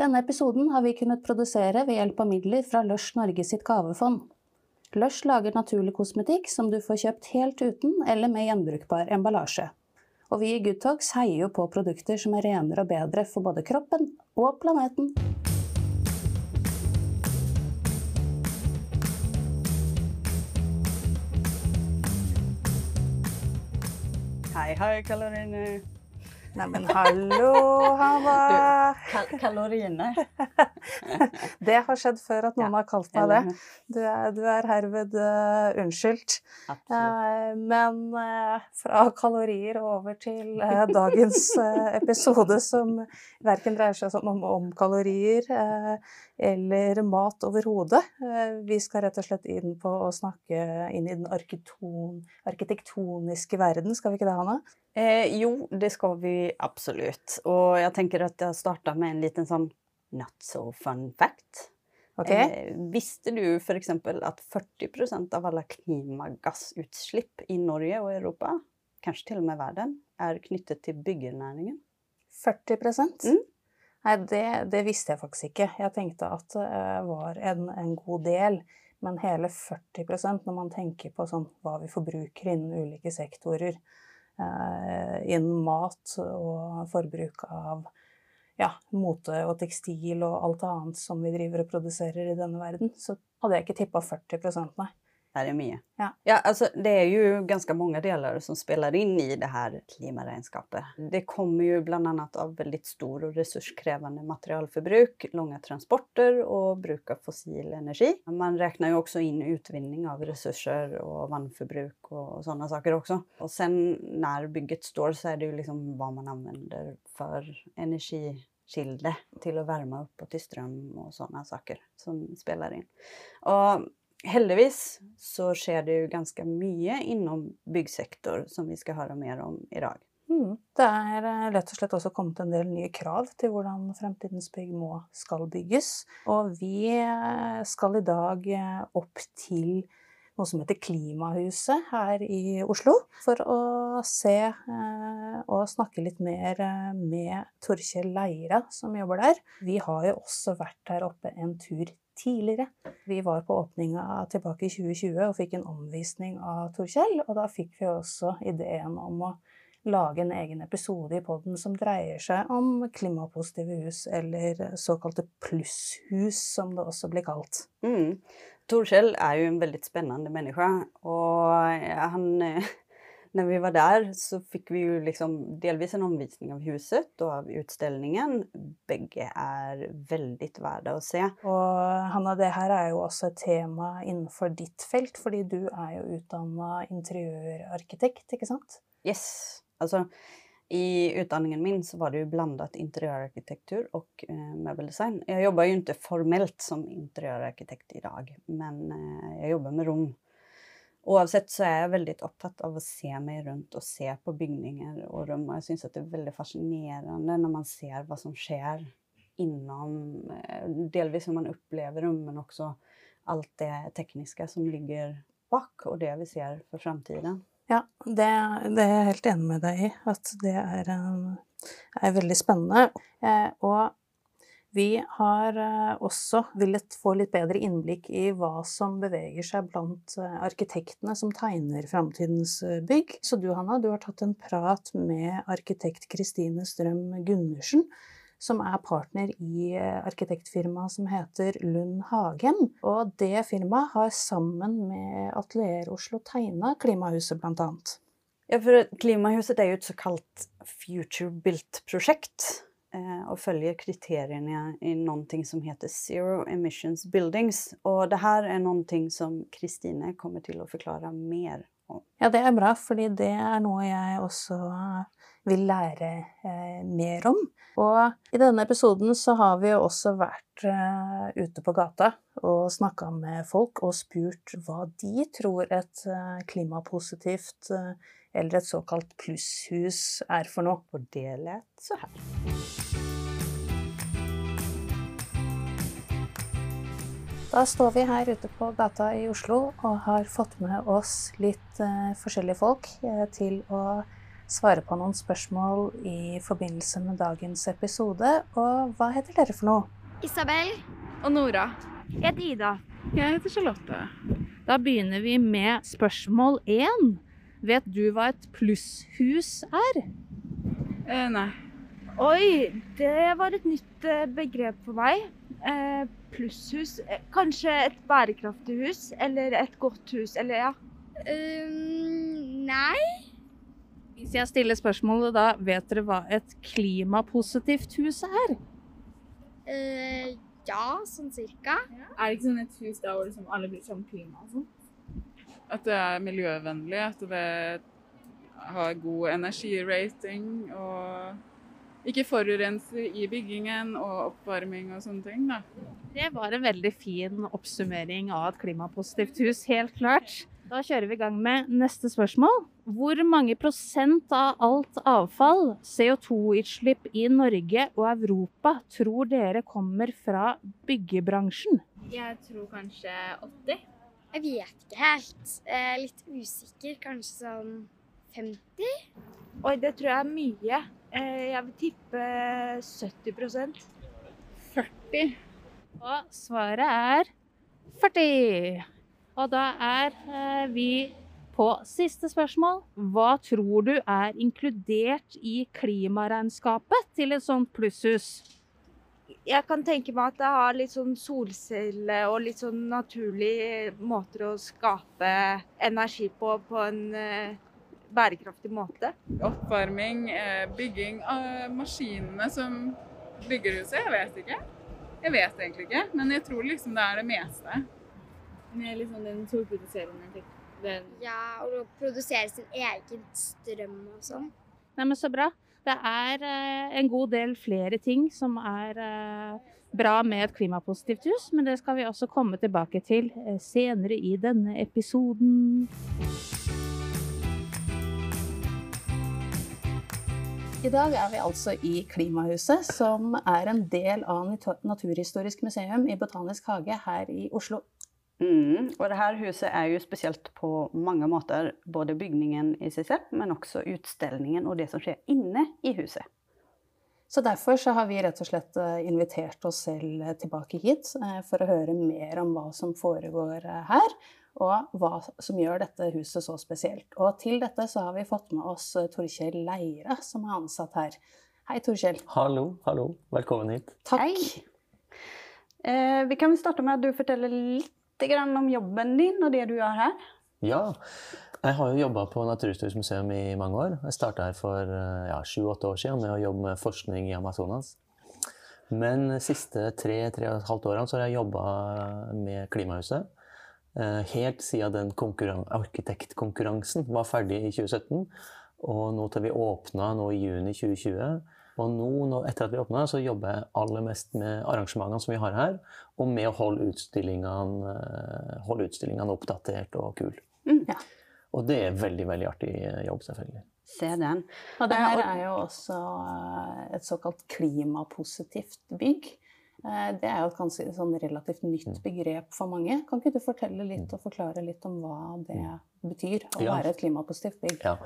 Denne episoden har vi kunnet produsere ved hjelp av midler fra Lush Norge sitt gavefond. Lush lager naturlig kosmetikk som du får kjøpt helt uten eller med gjenbrukbar emballasje. Og vi i Good Talks heier jo på produkter som er renere og bedre for både kroppen og planeten. Hei, hei, Karoline. Neimen, hallo, Hava. Kal kaloriene. det har skjedd før at noen Ja, har kalt meg det. Du er, du er herved uh, unnskyldt. Eh, men uh, fra kalorier og over til dagens episode, som verken dreier seg om, om kalorier eller mat overhodet. Vi skal rett og slett inn på å snakke inn i den arkitektoniske verden, skal vi ikke det, Hanna? Eh, jo, det skal vi absolutt. Og jeg tenker at jeg starter med en liten sånn not so fun fact. Okay. Eh, visste du f.eks. at 40% av alle klimagassutslipp i Norge og Europa, kanskje til og med verden, er knyttet til byggenæringen? 40 Mm. Nei, det, det visste jeg faktisk ikke. Jeg tenkte at det var en, en god del. Men hele 40% når man tenker på sånn, hva vi forbruker innen ulike sektorer. Eh, innen mat og forbruk av ja, mote og tekstil og alt annet som vi driver og produserer i denne verden, så hadde jeg ikke tippa 40 nei. Det er mye. Ja. altså, det er jo ganske mange deler som spiller inn i det her klimaregnskapet. Det kommer jo bl.a. av veldig stor og ressurskrevende materialforbruk, lange transporter og bruk av fossil energi. Man regner jo også inn utvinning av ressurser og vannforbruk og sånne saker også. Og sen når bygget står, så er det jo liksom hva man anvender for energikilde til å varme opp og til strøm og sånne saker som spiller inn. Og heldigvis så skjer det jo ganske mye innom byggsektor som vi skal høre mer om i dag. Mm. Det er lett rett og slett også kommet en del nye krav til hvordan fremtidens bygg må skal bygges. Og vi eh, skal i dag eh, opp til noe som heter Klimahuset her i Oslo, for å se eh, og snakke litt mer eh, med Torkjell Leira, som jobber der. Vi har jo også vært der oppe en tur tidligere. Vi var på åpninga tilbake i 2020 og fikk en omvisning av Torkjell, og da fikk vi også ideen om å lage en egen episode i podden som dreier seg om klimapositive hus, eller såkalte plusshus, som det også blir kalt. Mm. Torkjell er jo en veldig spennende menneske, og han Når vi var der, så fikk vi ju liksom delvis en omvisning av huset og av utstillingen. Begge er veldig verdt å se. Og Hanna, det her er jo også et tema innenfor ditt felt, fordi du er jo utdanna interiørarkitekt, ikke sant? Yes. Altså, i utdanningen min så var det jo blandet interiørarkitektur og eh, møbeldesign. Jeg jobber jo ikke formelt som interiørarkitekt i dag, men eh, jeg jobber med rom. Oavsett så er jeg veldig opptatt av å se meg rundt og se på bygninger og rom. Og jeg syns det er veldig fascinerende når man ser hva som skjer innom eh, Delvis når man opplever rom, men også alt det tekniske som ligger bak, og det vi ser for framtiden. Ja, det, det er jeg helt enig med deg i. At det er, eh, er veldig spennende. Eh, og vi har eh, også villet få litt bedre innblikk i hva som beveger seg blant eh, arkitektene som tegner framtidens eh, bygg. Så du, Hanna, du har tatt en prat med arkitekt Kristine Strøm Gundersen, som er partner i arkitektfirmaet som heter Lund Hagen. Og det firmaet har sammen med Atelier Oslo tegna klimahuset, blant annet. Ja, for Klimahuset er jo et såkalt future built-prosjekt. Eh, og følger kriteriene i noe som heter Zero Emissions Buildings. Og det her er noe som Kristine kommer til å forklare mer om. Ja, det er bra, fordi det er noe jeg også vil lære eh, mer om. Og i denne episoden så har vi jo også vært eh, ute på gata og snakka med folk og spurt hva de tror et eh, klimapositivt eh, eller et såkalt plusshus er for noe. Og det lät så her. Da står vi her ute på gata i Oslo og har fått med oss litt eh, forskjellige folk eh, til å svare på noen spørsmål i forbindelse med dagens episode. Og hva heter dere for noe? Isabel. Og Nora. Jeg heter Ida. Jeg heter Charlotte. Da begynner vi med spørsmål én. Vet du hva et plusshus er? Eh, nei. Oi, det var et nytt eh, begrep for meg. Eh, plusshus. Eh, Kanskje et bærekraftig hus? Eller et godt hus? Eller ja. Um, nei. Hvis jeg stiller spørsmålet da, vet dere hva et klimapositivt hus er? Uh, ja, sånn cirka. Er det ikke sånn et hus der hvor liksom alle blir sånn klima og sånn? At det er miljøvennlig, at det har god energirating og ikke forurenser i byggingen og oppvarming og sånne ting. da. Det var en veldig fin oppsummering av et klimapositivt hus, helt klart. Da kjører vi i gang med neste spørsmål. Hvor mange prosent av alt avfall, CO2-utslipp i Norge og Europa, tror dere kommer fra byggebransjen? Jeg tror kanskje 80. Jeg vet ikke helt. Eh, litt usikker. Kanskje sånn 50? Oi, det tror jeg er mye. Eh, jeg vil tippe 70% 40. Og svaret er 40. Og da er eh, vi på siste spørsmål. Hva tror du er inkludert i klimaregnskapet til et sånt plusshus? Jeg kan tenke meg at det har litt sånn solcelle og litt sånn naturlige måter å skape energi på på en eh, bærekraftig måte. Oppvarming, eh, bygging av maskinene som bygger huset. Jeg vet ikke. Jeg vet egentlig ikke, men jeg tror liksom det er det meste. Med liksom den solproduserende den Ja, og å produsere sin egen strøm og sånn. Nei, men Så bra. Det er eh, en god del flere ting som er eh, bra med et klimapositivt hus, men det skal vi også komme tilbake til eh, senere i denne episoden. I dag er vi altså i Klimahuset, som er en del av Naturhistorisk museum i Botanisk hage her i Oslo. Mm. Og det her huset er jo spesielt på mange måter. Både bygningen i seg selv, men også utstillingen og det som skjer inne i huset. Så derfor så har vi rett og slett eh, invitert oss selv eh, tilbake hit eh, for å høre mer om hva som foregår her, og hva som gjør dette huset så spesielt. Og til dette så har vi fått med oss Torkjell Leira, som er ansatt her. Hei, Torkjell. Hallo, hallo. Velkommen hit. Takk. Hei. Eh, vi kan starte med at du forteller litt grann om jobben din og det du gjør her. Ja, jeg har jo jobba på Naturhistorisk museum i mange år. Jeg starta her for eh, ja, sju-åtte år siden med å jobbe med forskning i Amazonas. Men de siste tre-tre og et halvt årene så har jeg jobba med Klimahuset. Eh, Helt siden den arkitektkonkurransen var ferdig i 2017. Og nå til vi åpna nå i juni 2020. Og nå, nå etter at vi åpna, så jobber jeg aller mest med arrangementene som vi har her, og med å holde utstillingene, eh, holde utstillingene oppdatert og kule. Mm. Ja. Og det er veldig, veldig artig jobb, selvfølgelig. Se den. Og det Eh, her er jo også eh, et såkalt klimapositivt bygg. Eh, Det er jo et ganske sånn relativt nytt Mm. begrep for mange. Kan ikke du fortelle litt og forklare litt om hva det betyr å Ja. være et klimapositivt bygg? Ja.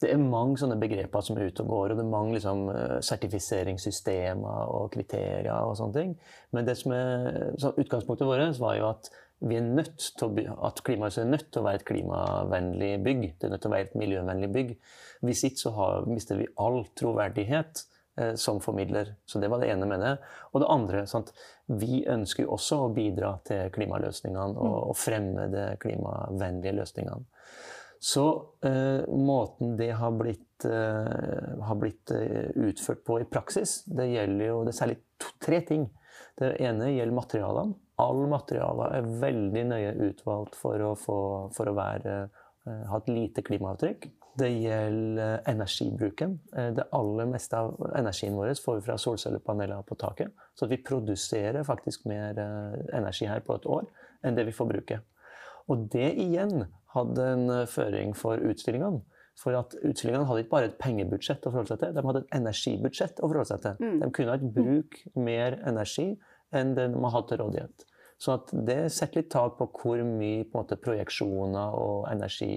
Det er mange sånne begreper som er ute og går, og det er mange liksom, eh, sertifiseringssystemer og kriterier og sånne ting. Men det som er, så utgangspunktet vårt var jo at vi er nødt til å, at klimahuset er nødt til å være et klimavennlig bygg. Det er nødt til å være et miljøvennlig bygg. Hvis ikke så har, mister vi all troverdighet som formidler. Så det var det ene med det. Og det andre, sant? vi ønsker jo også å bidra til klimaløsningene og, og fremme de klimavennlige løsningene. Så eh, måten det har blitt, eh, har blitt eh, utført på i praksis, det gjelder jo det er særlig to, tre ting. Det ene gjelder materialene. Alle materiale er veldig nøye utvalgt for å, få, for å være, eh, ha et lite klimaavtrykk. Det gjelder eh, energibruken. Eh, Det aller meste av energien vår får vi fra solcellepaneler på taket. Så at vi produserer faktisk mer eh, energi her på et år enn det vi forbruker. Og det igjen hadde en føring for utstillingene. For at utstillingene hadde ikke bare et pengebudsjett å forholde seg til, de hadde et energibudsjett å forholde seg til. Mm. De kunne ikke bruke mer energi enn det de hadde til rådighet. Så at det setter litt tak på hvor mye på måte, projeksjoner og energi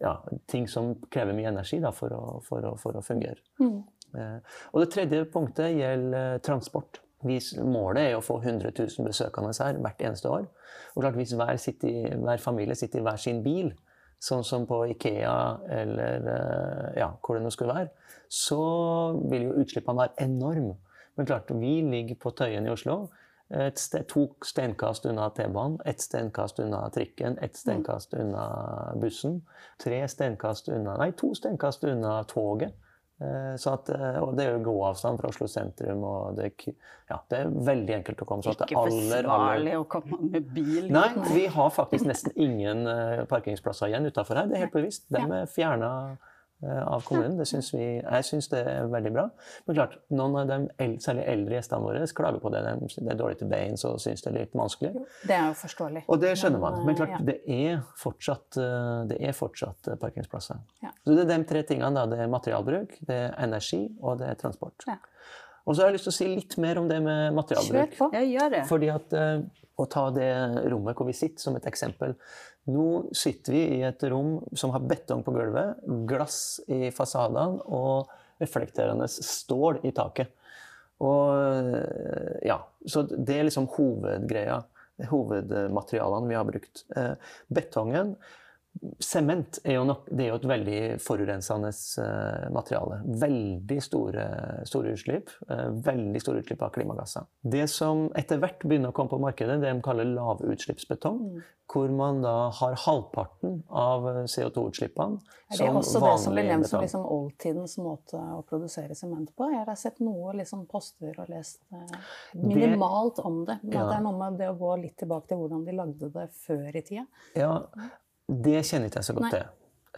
ja, ting som krever mye energi da, for, å, for, å, for, å, fungere. Mm. Eh, og det tredje punktet gjelder eh, transport. Hvis målet er å få 100 000 besøkende her hvert eneste år. Og klart Hvis hver, sitter, hver familie sitter i hver sin bil, sånn som på Ikea eller eh, ja, hvor det nå skulle være, så vil jo utslippene være enorme. Men klart, vi ligger på Tøyen i Oslo. Sted, to steinkast unna T-banen, ett steinkast unna trikken, ett steinkast unna bussen. Tre steinkast unna, nei, to steinkast unna toget. Eh, så at, eh, og det er jo gåavstand fra Oslo sentrum, og det, ja, det, er veldig enkelt å komme. Så Ikke forsvarlig å komme med bil. Nei, vi har faktisk nesten ingen eh, parkeringsplasser igjen utafor her. Det er helt bevisst. De er fjerna av kommunen. Det synes vi, jeg syns det er veldig bra. Men klart, noen av de særlig eldre gjestene våre klager på det. De er dårlig til beins og syns det er litt vanskelig. Det er jo forståelig. Og det skjønner man. Men klart, det er fortsatt, eh, det er fortsatt eh, parkeringsplasser. Ja. Så det er de tre tingene. Da. Det er materialbruk, det er energi og det er transport. Ja. Og så har jeg lyst til å si litt mer om det med materialbruk. Kjør på. Jeg gjør det. Fordi at, Å ta det rommet hvor vi sitter, som et eksempel. Nå sitter vi i et rom som har betong på gulvet, glass i fasadene og reflekterende stål i taket. Og ja, Så det er liksom hovedgreia. Hovedmaterialene vi har brukt. Eh, betongen Sement er, er, jo et veldig forurensende uh, materiale. Veldig store, store utslipp. Uh, veldig store utslipp av klimagasser. Det som etter hvert begynner å komme på markedet, det de kaller lavutslippsbetong. Mm. Hvor man da har halvparten av CO2-utslippene som vanlig betong. Er det også det som blir nevnt som liksom oldtidens måte å produsere sement på? Jeg har sett noe liksom poster og lest minimalt det, om det. Men ja. det er noe med det å gå litt tilbake til hvordan de lagde det før i tida. Ja, det kjenner ikke jeg så godt til.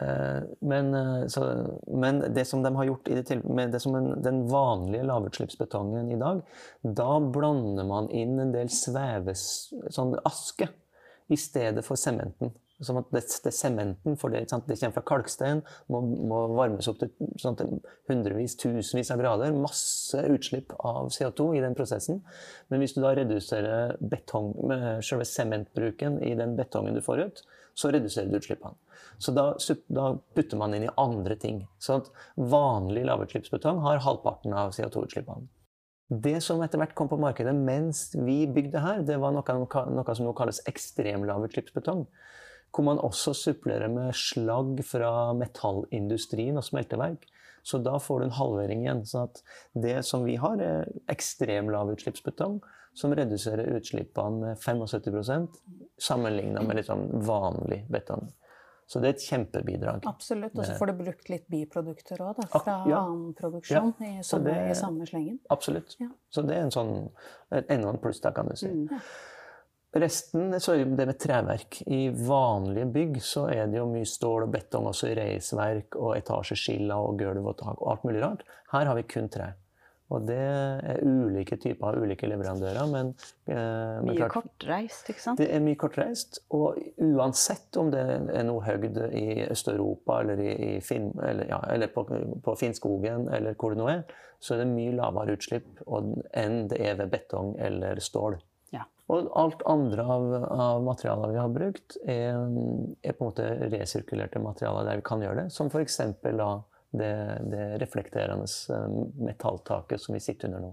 Eh, men, eh, så, men, det som de har gjort til, med en, den vanlige lavutslippsbetongen i dag, da blander man inn en del sveves, sånn aske i stedet for sementen. Sånn at det, det sementen, for det, det, kommer fra kalkstein, må, må varmes opp til, sånn til hundrevis, tusenvis av grader. Masse utslipp av CO2 i den prosessen. Men hvis du da reduserer betong, selve sementbruken i den betongen du får ut, så reduserer du utslippene. Så da, da, putter man inn i andre ting. Så at vanlig lavutslippsbetong har halvparten av CO2-utslippene. Det som etter hvert kom på markedet mens vi bygde her, det var noe, noe som nå kalles ekstremlavutslippsbetong. Hvor man også supplerer med slagg fra metallindustrien og smelteverk. Så da får du en halvering igjen. Så det som vi har, er ekstrem lavutslippsbetong som reduserer utslippene med 75% sammenlignet med sånn vanlig betong. Så det er et kjempebidrag. Absolutt. Og så får du brukt litt biprodukter òg, fra ja. annen produksjon ja. i, samme, det, i, samme, slengen. Absolutt. Ja. Så det er en sånn, enda en pluss, da, kan du si. Mm. Resten så er det med treverk. I vanlige bygg så er det jo mye stål og betong, også i reisverk og etasjeskiller og gulv og tak og alt mulig rart. Her har vi kun tre. Og det er ulike typer av ulike leverandører. Men, eh, mye klart, kortreist, ikke sant? Det er mye kortreist. Og uansett om det er noe høgd i Øst-Europa eller, i, i Finn, eller, ja, eller på, på, Finnskogen eller hvor det nå er, så er det mye lavere utslipp enn det er ved betong eller stål. Ja. Og alt andre av, av materialer vi har brukt, er, er, på en måte resirkulerte materialer der vi kan gjøre det. Som f.eks. da det, det reflekterende eh, metalltaket som vi sitter under nå.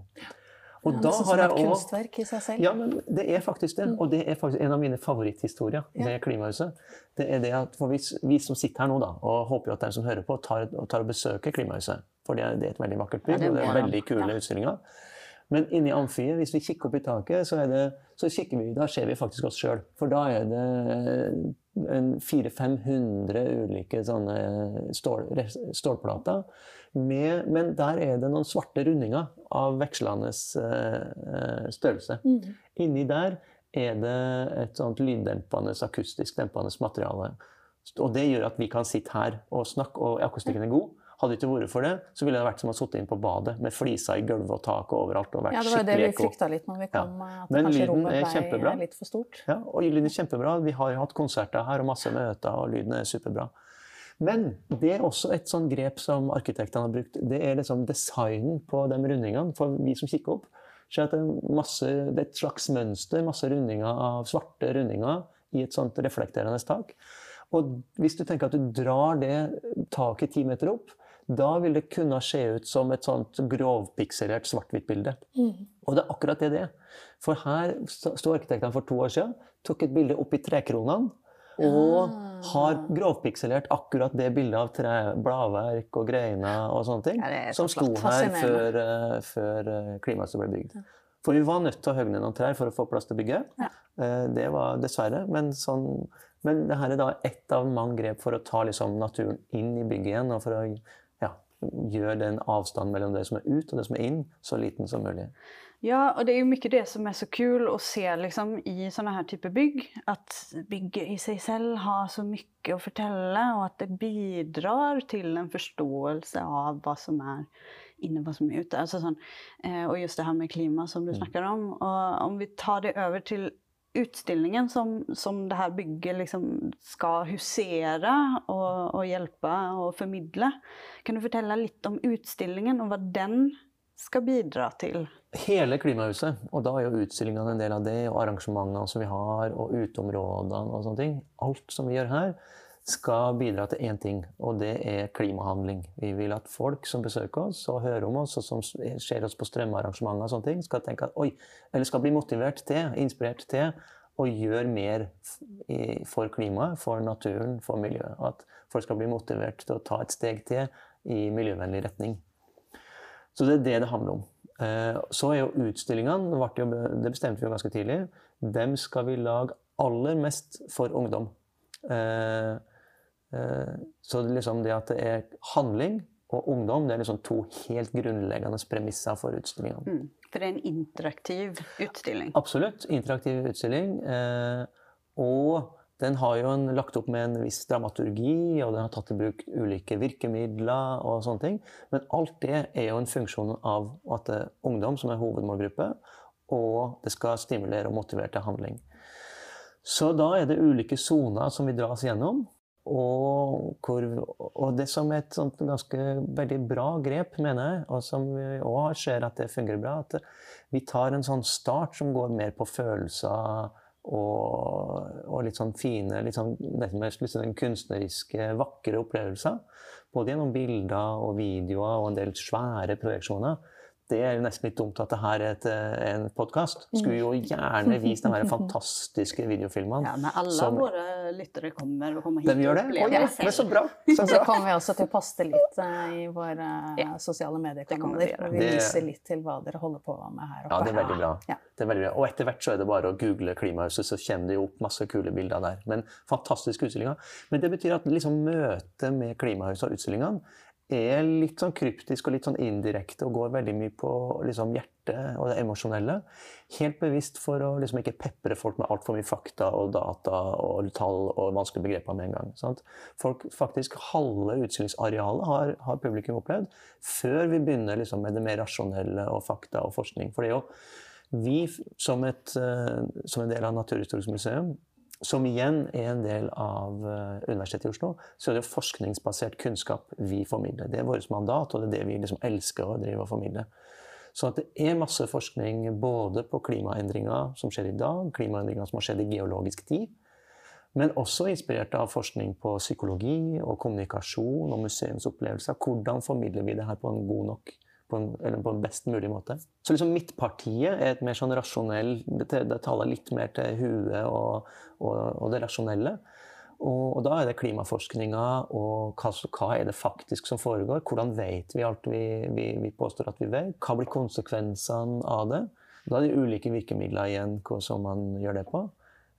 Og ja, da har jeg også, kunstverk i seg selv. Ja, men det er faktisk det. Mm. Og det er faktisk en av mine favoritthistorier ja. Klimahuset. Det er det at for vi, vi, som sitter her nå, da, og håper at de som hører på, tar, tar og besøker Klimahuset. For det er, det er et veldig vakkert bygg, ja, og det er veldig kule utstillinger. Men inni amfiet, hvis vi kikker opp i taket, så, det, så vi, da ser vi faktisk oss sjøl. For da er det 400-500 ulike sånne stål, stålplater. Med, men der er det noen svarte rundinger av vekslende uh, størrelse. Mm. Inni der er det et sånt lyddempende, akustisk dempende materiale. Og det gjør at vi kan sitte her og snakke, og akustikken er god. Hadde det ikke vært for det, så ville det vært som å sitte inn på badet med fliser i gulvet og taket overalt. og vært Ja, det var det vi frykta litt når vi kom, ja. at Men kanskje rommet ble kjempebra. litt for stort. Ja, og lyden er kjempebra. Vi har hatt konserter her og masse møter, og lyden er superbra. Men det er også et sånn grep som arkitektene har brukt. Det er liksom designen på de rundingene for vi som kikker opp. Så det, er masse, det er et slags mønster, masse rundinger av svarte rundinger i et sånt reflekterende tak. Og hvis du tenker at du drar det taket ti meter opp, da vil det kunne se ut som et sånt grovpikselert svart-hvitt-bilde. Og det er akkurat det det er. For her sto arkitektene for to år siden, tok et bilde oppi i trekronene, og har grovpikselert akkurat det bildet av tre, bladverk og greiner og sånne ting, Ja, som sto her før, uh, før eh, klimahuset ble bygd. For vi var nødt til å høgne noen trær for å få plass til bygget. Ja. Uh, Det var dessverre, men sånn men dette er da ett av mange grep for å ta liksom naturen inn i bygget igjen, og for å ja, gjøre den avstanden mellom det som er ut og det som er inn, så liten som mulig. Ja, og det er jo mye det som er så kul å se liksom, i sånne her type bygg. At bygget i seg selv har så mye å fortelle, og at det bidrar til en forståelse av hva som er inne hva som er ute. Altså, sånn, og just det her med klima som du snakker om. Og om vi tar det over till utställningen som, som det her bygget liksom skal husere og, og, hjelpe og formidle. Kan du fortelle litt om utstillingen og hva den skal bidra til? Hele klimahuset, og da er jo utstillingene en del av det, og arrangementene som vi har, og uteområdene og sånne ting. Alt som vi gjør her, skal bidra til én ting, og det er klimahandling. Vi vil at folk som besøker oss og hører om oss, og som ser oss på strømarrangementer og sånne ting, skal tenke at oi, eller skal bli motivert til, inspirert til, å gjøre mer for klimaet, for naturen, for miljøet. At folk skal bli motivert til å ta et steg til i miljøvennlig retning. Så det er det det handler om. Eh, Så er jo utstillingene, det bestemte vi jo ganske tidlig, dem skal vi lage aller mest for ungdom. Eh, eh, Så det, er liksom det at det er handling og ungdom, det er liksom to helt grunnleggende premisser for utstillingene. Mm. For det er en interaktiv utstilling. Absolutt. Interaktiv utstilling. Eh, og den har jo en, lagt opp med en viss dramaturgi, og den har tatt i bruk ulike virkemidler og sånne ting. Men alt det er jo en funksjon av at det er ungdom som er hovedmålgruppe, og det skal stimulere og motivere til handling. Så da er det ulike soner som vi dras gjennom. Og, hvor, og det som er et sånt ganske veldig bra grep, mener jeg, og som vi òg ser at det fungerer bra, at vi tar en sånn start som går mer på følelser og, og litt sånn fine, litt sånn, litt sånn kunstneriske, vakre opplevelser. Både gjennom bilder og videoer og en del svære projeksjoner. Det er jo nesten litt dumt at det her er et, eh, en podkast. Skulle jo gjerne vist de fantastiske videofilmene. Ja, men alle Som- våre lyttere kommer og kommer hit De gjør det? og Oi, ja, det men så bra! Så Så kommer vi også til å poste litt eh, i våre Ja, sosiale mediekanaler. gjøre. Vi viser litt til hva dere holder på med her oppe. Ja, det er veldig bra. Ja. Det er veldig bra. Og etter hvert så er det bare å google Klimahuset, så kommer det jo opp masse kule bilder der. Men fantastiske utstillinger. Men det betyr at liksom møtet med Klimahuset og utstillingene er litt sånn kryptisk og litt sånn indirekte og går veldig mye på liksom hjertet og det emosjonelle. Helt bevisst for å liksom ikke pepre folk med altfor mye fakta og data og tall og vanskelige begreper med en gang. Sant? Folk, faktisk Halve utstillingsarealet har, har publikum opplevd før vi begynner liksom med det mer rasjonelle og fakta og forskning. For det er jo vi som, et, eh, som en del av Naturhistorisk museum, som igjen er en del av eh, Universitetet i Oslo, så er det forskningsbasert kunnskap vi formidler. Det er vårt mandat, og det er det vi liksom elsker å drive og formidle. Så det er masse forskning både på klimaendringer som skjer i dag, klimaendringer som har skjedd i geologisk tid, men også inspirert av forskning på psykologi og kommunikasjon og museumsopplevelser. Hvordan formidler vi det her på en god nok på en, eller på en best mulig måte. Så liksom Midtpartiet er et mer sånn rasjonell Det, det taler litt mer til huet og, og, og det rasjonelle. Og, og da er det klimaforskninga og hva, hva er det faktisk som foregår? Hvordan vet vi alt vi, vi, vi påstår at vi vet? Hva blir konsekvensene av det? Da er det ulike virkemidler igjen hva som man gjør det på.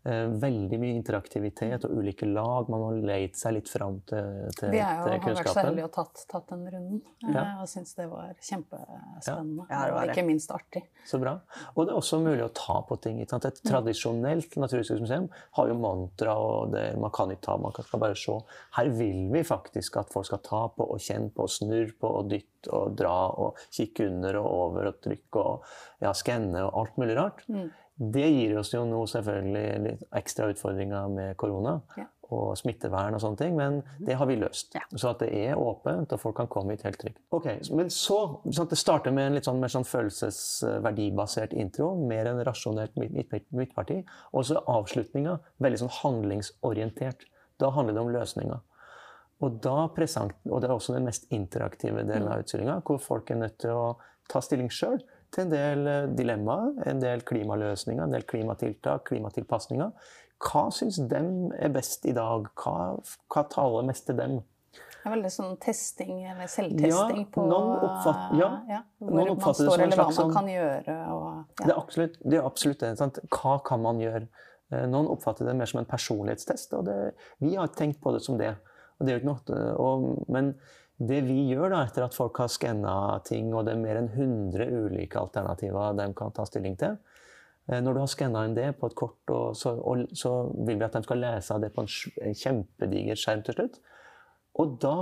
Eh, veldig mye interaktivitet og ulike lag. Man har leid seg litt fram til, til, Vi er jo, til har vært så heldige og tatt, tatt den runden, eh, Ja. og syns det var kjempespennende. Ja, det var og det. ikke minst artig. Så bra. Og det er også mulig å ta på ting. Ikke sant? Et tradisjonelt naturhistorisk museum har jo mantra, og det, man kan ikke ta, man skal bare se. Her vil vi faktisk at folk skal ta på og kjenne på og snurre på og dytte og dra og kikke under og over og trykke og ja, skanne og alt mulig rart. Mm. Det gir oss jo nå selvfølgelig litt ekstra utfordringer med korona Ja. og smittevern og sånne ting, men det har vi løst. Ja. Så at det er åpent, og folk kan komme hit helt trygt. Ok, Men så Det starter med en litt sånn, mer sånn følelsesverdibasert intro, mer enn rasjonelt midt, midt, midtparti. Og så avslutninga veldig sånn handlingsorientert. Da handler det om løsninger. Og, da present, og det er også den mest interaktive delen av utstillinga, hvor folk er nødt til å ta stilling sjøl til en del eh, dilemmaer, en del klimaløsninger, en del klimatiltak, klimatilpasninger. Hva syns dem er best i dag? Hva, hva taler mest til dem? Det er veldig sånn testing, eller selvtesting Ja, på noen oppfatt- ja, hvor noen man står, eller hva man kan gjøre. Og, Det er absolutt det. Er absolutt det sant? Hva kan man gjøre? Eh, Noen oppfatter det mer som en personlighetstest, og det, vi har tenkt på det som det. Og det er jo ikke noe, og, men det vi gjør da, etter at folk har skanna ting, og det er mer enn 100 ulike alternativer de kan ta stilling til eh, Når du har skanna inn det på et kort, og så, og, så vil vi at de skal lese det på en, kjempediger skjerm til slutt. Og da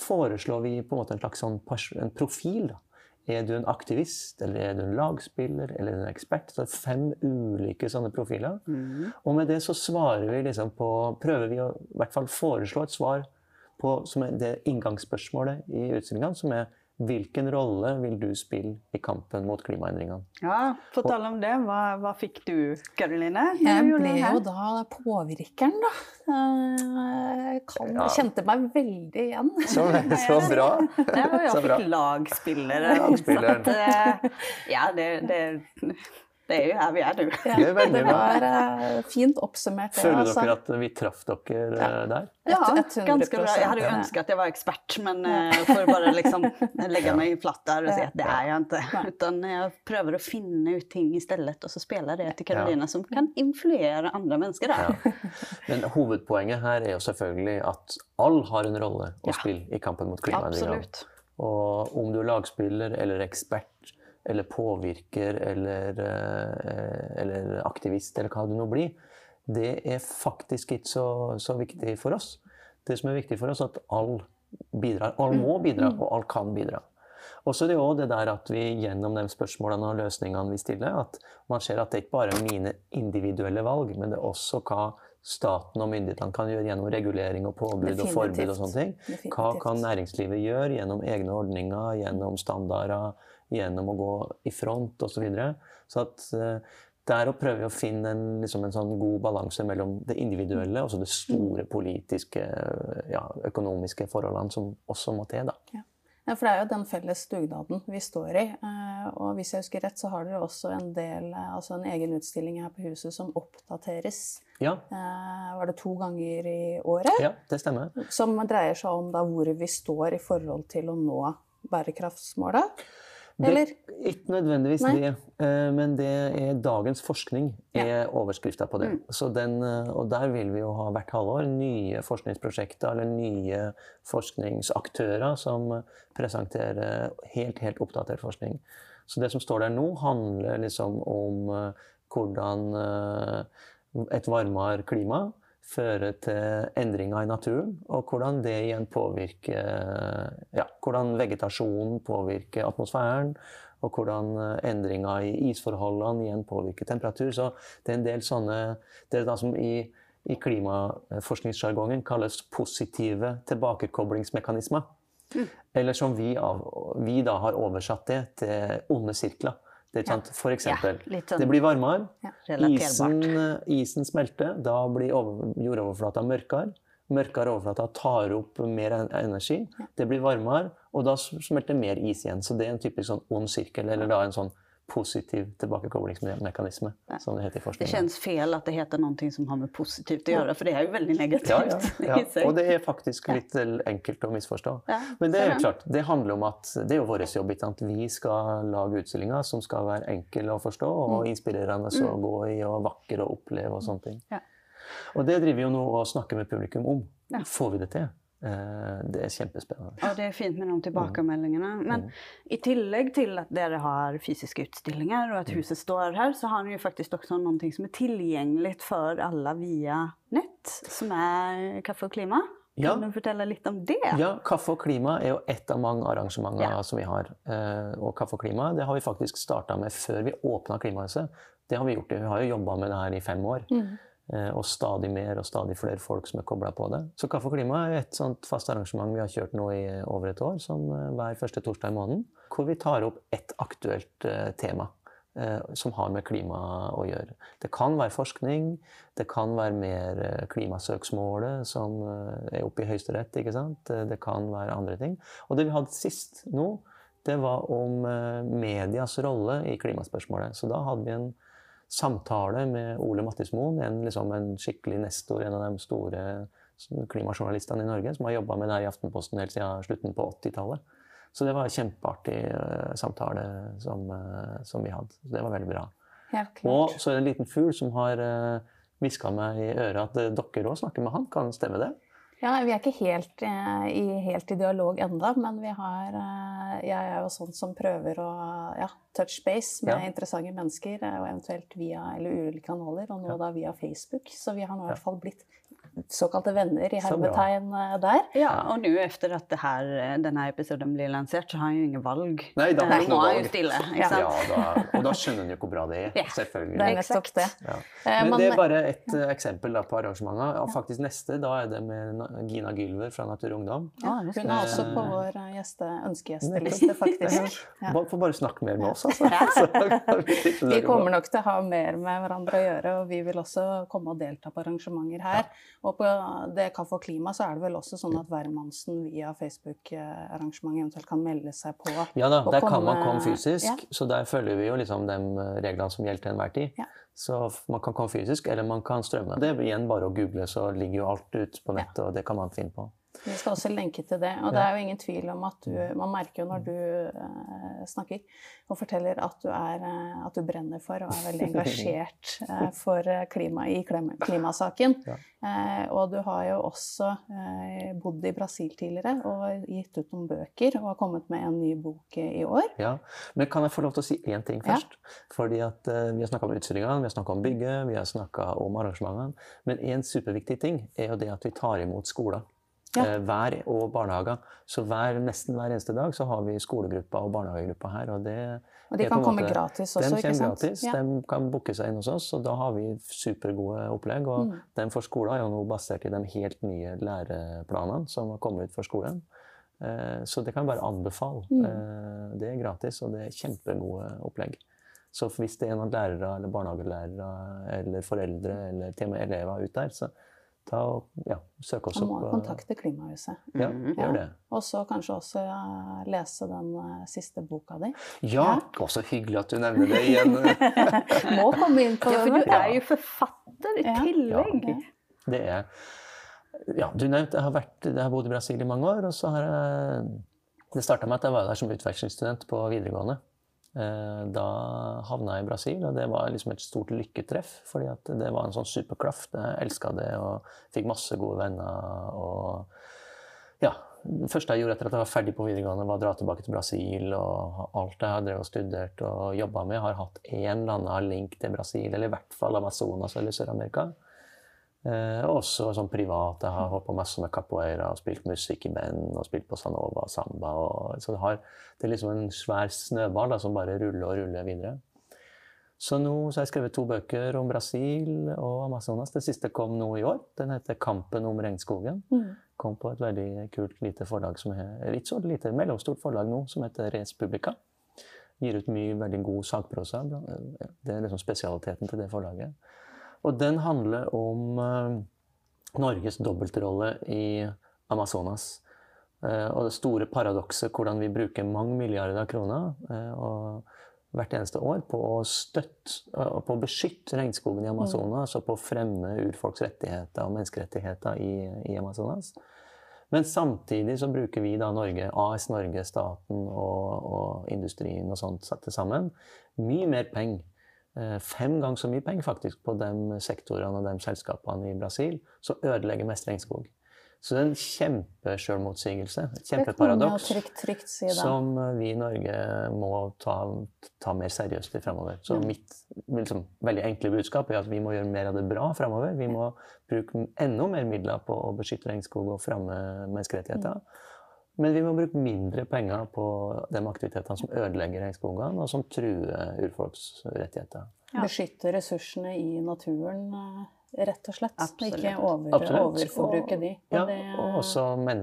foreslår vi på en måte en slags sånn en profil. da. Er du en aktivist, eller er du en lagspiller, eller er du en ekspert? Så det er fem ulike sånne profiler. Og med det så svarer vi liksom på Prøver vi å i hvert fall foreslå et svar på som er det inngangsspørsmålet i utstillinga, som er hvilken rolle vil du spille i kampen mot klimaendringene? Ja, Fortell om det, hva, hva fikk du, Karoline? Jeg ble jo da påvirkeren, da. Eh, Jeg kan, Ja. kjente meg veldig igjen. Så, så bra! Ja, Så jag lagspillere. Lagspilleren. Eh, Ja, det, det, det er jo her vi er, du. Ja, Det er det var uh, fint oppsummert. det, Føler altså. dere at vi traff dere eh, der? Ja, ganske 100%. bra. Jeg hadde jo ønska at jeg var ekspert, men eh, får bare liksom legge meg platt der og si at det er jeg ikke. Utan jeg prøver å finne ut ting i stedet, og så spiller det til Karolina, som kan influere andre mennesker. Der. Ja. Men hovedpoenget her er jo selvfølgelig at alle har en rolle å spille i kampen mot klimaendringene. Absolut. Og om du er lagspiller eller ekspert eller påvirker eller, eh, eller aktivist eller hva det nå blir, det er faktisk ikke så, så viktig for oss. Det som er viktig for oss, er at alle bidrar. Alle må bidra, og alle kan bidra. Og så er det jo det der at vi gjennom de spørsmålene og løsningene vi stiller, at man ser at det ikke bare er mine individuelle valg, men det er også hva staten og myndighetene kan gjøre gjennom regulering og påbud og forbud og sånne ting. Hva kan næringslivet gjøre gjennom egne ordninger, gjennom standarder, gjennom å gå i front osv. Så, videre. så at eh, der å prøve å finne en, liksom en sånn god balanse mellom det individuelle og så det store politiske, ja, økonomiske forholdene som også må til. da. Ja, for det er jo den felles dugnaden vi står i. eh, Og hvis jeg husker rett, så har dere også en del, eh, altså en egen utstilling her på huset som oppdateres. Ja, Var det to ganger i året? ja det stemmer. Som dreier seg om da hvor vi står i forhold til å nå bærekraftsmålet? Eller? Det, ikke nødvendigvis Nei. det, eh, men det er dagens forskning er overskrifta på det. Mm. Så den, eh, og der vil vi jo ha hvert halvår nye forskningsprosjekter eller nye forskningsaktører som presenterer helt, helt oppdatert forskning. Så det som står der nå, handler liksom om eh, hvordan et varmere klima fører til endringer i naturen, og hvordan det igjen påvirker ja, hvordan vegetasjonen påvirker atmosfæren, og hvordan eh, endringer i isforholdene igjen påvirker temperatur. Så det er en del sånne Det er det som i, i klimaforskningssjargongen kalles positive tilbakekoblingsmekanismer. Eller som vi, av, vi da har oversatt det til onde sirkler. Det er sant? For eksempel, Ja, sånn det blir varmere, Ja, Isen, isen smelter, da blir over, jordoverflata mørkere. Mørkere overflate tar opp mer en- energi. Det blir varmere, og da smelter mer is igjen. Så det er en typisk sånn ond sirkel, eller da en sånn positiv tilbakekoblingsmekanisme, som det heter i forskningen. Det kjennes känns fel at det heter noe som har med positivt å gjøre, for det er jo veldig negativt Ja, ja, ja. Og det er faktisk litt enkelt å misforstå. Men det er jo klart, det handler om at det er jo vår jobb sant? Vi skal lage utstillinger som skal være enkle å forstå og inspirerende å gå i og vakre å oppleve og sånne ting. Ja. Og det driver vi jo nå og snakker med publikum om. Får vi det til? Eh, Det er kjempespennende. Ja, det er fint med de tilbakemeldingene. Men i tillegg til at dere har fysiske utstillinger, og at huset står her, så har dere faktisk også noe som er tilgjengelig for alle via nett som er Kaffe og Klima. Ja. Kan du fortelle litt om det? Ja, Kaffe og klima er jo ett av mange arrangementer Ja. som vi har. Eh, Og Kaffe og klima det har vi faktisk starta med før vi åpna Klimahuset. Det har Vi gjort, vi har jo jobba med det her i fem år. Eh, Og stadig mer og stadig flere folk som er kobla på det. Så Kaffe og klima er et sånt fast arrangement vi har kjørt nå i over et år, som eh, hver første torsdag i måneden. Hvor vi tar opp ett aktuelt eh, tema. eh, som har med klima å gjøre. Det kan være forskning, det kan være mer eh, klimasøksmålet som eh, er oppe i Høyesterett. ikke sant? Eh, Det kan være andre ting. Og det vi hadde sist nå, det var om eh, medias rolle i klimaspørsmålet. Så da hadde vi en samtale med Ole Mattismoen, en, liksom en skikkelig nestor, en av de store klimajournalistene i Norge, som har jobba med det her i Aftenposten helt siden slutten på 80-tallet. Så det var en kjempeartig uh, samtale som, uh, som vi hadde. Så det var veldig bra. Og så er det en liten fugl som har uh, meg i øret at eh, dere òg snakker med han. Kan stemme det? Ja, Vi er ikke helt, eh, i, helt i dialog enda, men vi har, eh, jeg er jo sånn som prøver å ja, touch base med Ja. interessante mennesker, eh, og eventuelt via eller ulike kanaler, og nå Ja. da via Facebook. Så vi har nå i hvert fall blitt såkalte venner i hermetegn eh, der. Ja, og nå efter at det här, den episoden blir lansert, så har han jo ingen valg. Nei, da Eh, har er han jo stille, ikke Ja. da, og da skjønner en jo hvor bra det er. Ja. Selvfølgelig. Det er nettopp det. Ja. Eh, Men det er bare et eh, eksempel da, på arrangementet. Og faktisk neste, da er det med Gina Gylver fra Natur og Ungdom. Ja, Hun er også på vår eh, gjeste, ønskegjesteliste, faktisk. Ja. Får bare snakke mer med oss, altså. Så vi kommer nok til å ha mer med hverandre å gjøre, og vi vil også komme og delta på arrangementer her. Og på Det kan få klima, så er det vel også sånn at hvermannsen via Facebook-arrangementet eventuelt kan melde seg på. Ja da, der der kan man komme- komme fysisk, Ja. så der følger vi jo liksom de eh, reglene som gjelder til enhver tid. Ja. Så man kan komme fysisk, eller man kan strømme. Det er igjen bare å google, så ligger jo alt ute på nettet, og det kan man finne på. Vi skal også lenke til det. Og det er jo ingen tvil om at du Man merker jo når du uh, snakker og forteller at du, er, uh, at du brenner for og er veldig engasjert uh, for klima i klima, klimasaken. Ja. Og du har jo også bodd i Brasil tidligere og gitt ut noen bøker og har kommet med en ny bok i år. Ja, Men kan jeg få lov til å si én ting Ja. først? Fordi at Vi har snakka om utstillingene, vi har snakka om bygget, vi har snakka om arrangementene. Men en superviktig ting er jo det at vi tar imot skoler. Ja. Eh, hver og barnehager. Så hver, nesten hver eneste dag så har vi skolegruppa og barnehagegrupper her. og det Og de kan komme måte- gratis også, ikke sant? gratis, Ja. de kan booke seg inn hos oss, og da har vi supergode opplegg. Og Mm. den for skolen er jo nå basert i de helt nye læreplanene som har kommet ut for skolen. Eh, Så det kan bare anbefale. Mm. Eh, Det er gratis, og det er kjempegode opplegg. Så hvis det er noen lærere eller barnehagelærere eller foreldre eller til og med elever ute der, så ta og ja, søke oss Man må opp. kontakte Klimahuset. Ja, Mhm. gjør det. Og så kanskje også eh, lese den eh, siste boka di. Ja, å, så hyggelig at du nevner det igjen. Må komme inn på Ja, for du er jo forfatter i Ja. tillegg. Ja. Det er Ja, du nevnte jeg har, vært, jeg har bodd i Brasil i mange år, og så har jeg Det starta med at jeg var der som utvekslingsstudent på videregående. Eh, Da havna jeg i Brasil, og det var liksom et stort lykketreff. fordi det var en sånn superklaff. Jeg elska det og fikk masse gode venner. og ja, Det første jeg gjorde etter at jeg var ferdig på videregående, var å dra tilbake til Brasil. Og alt jeg har drevet og studert og jobba med, har hatt en eller annen link til Brasil, eller i hvert fall Amazonas eller Sør-Amerika. Eh, også sånn privat. Jeg har holdt på masse med capoeira og spilt musikk i band og spilt på Sanova og samba. Og, så det, har, det er liksom en svær snøball da, som bare ruller og ruller videre. Så nå så har jeg skrevet to bøker om Brasil og Amazonas. Den siste kom nå i år. Den heter 'Kampen om regnskogen'. Mm. Kom på et veldig kult lite forlag som er litt så lite, mellomstort forlag nå, som heter Res Publica. Gir ut mye veldig god sakprosa. Det er liksom spesialiteten til det forlaget. Og den handler om eh, Norges dobbeltrolle i Amazonas. Eh, og det store paradokset hvordan vi bruker mange milliarder kroner eh, hvert eneste år på å støtte på å beskytte regnskogen i Amazonas og på å fremme urfolks rettigheter og menneskerettigheter i, i Amazonas. Men samtidig så bruker vi da Norge, AS Norge, staten og, og industrien og sånt satt til sammen, mye mer penger. Eh, Fem ganger så mye penger faktisk på de sektorene og de selskapene i Brasil som ødelegger mest regnskog. Så det er en kjempesjølmotsigelse, et kjempeparadoks, trygt, trygt si som eh, vi i Norge må ta, ta mer seriøst i fremover. Så Mm. mitt liksom, veldig enkle budskap er at vi må gjøre mer av det bra fremover. Vi må bruke enda mer midler på å beskytte regnskog og fremme menneskerettigheter. Mm. Men vi må bruke mindre penger på de aktivitetene som ødelegger regnskogene, og som truer urfolks rettigheter. Ja. Beskytte ressursene i naturen, eh, rett og slett. Absolutt. Ikke over, overforbruke de. Ja, det, og også men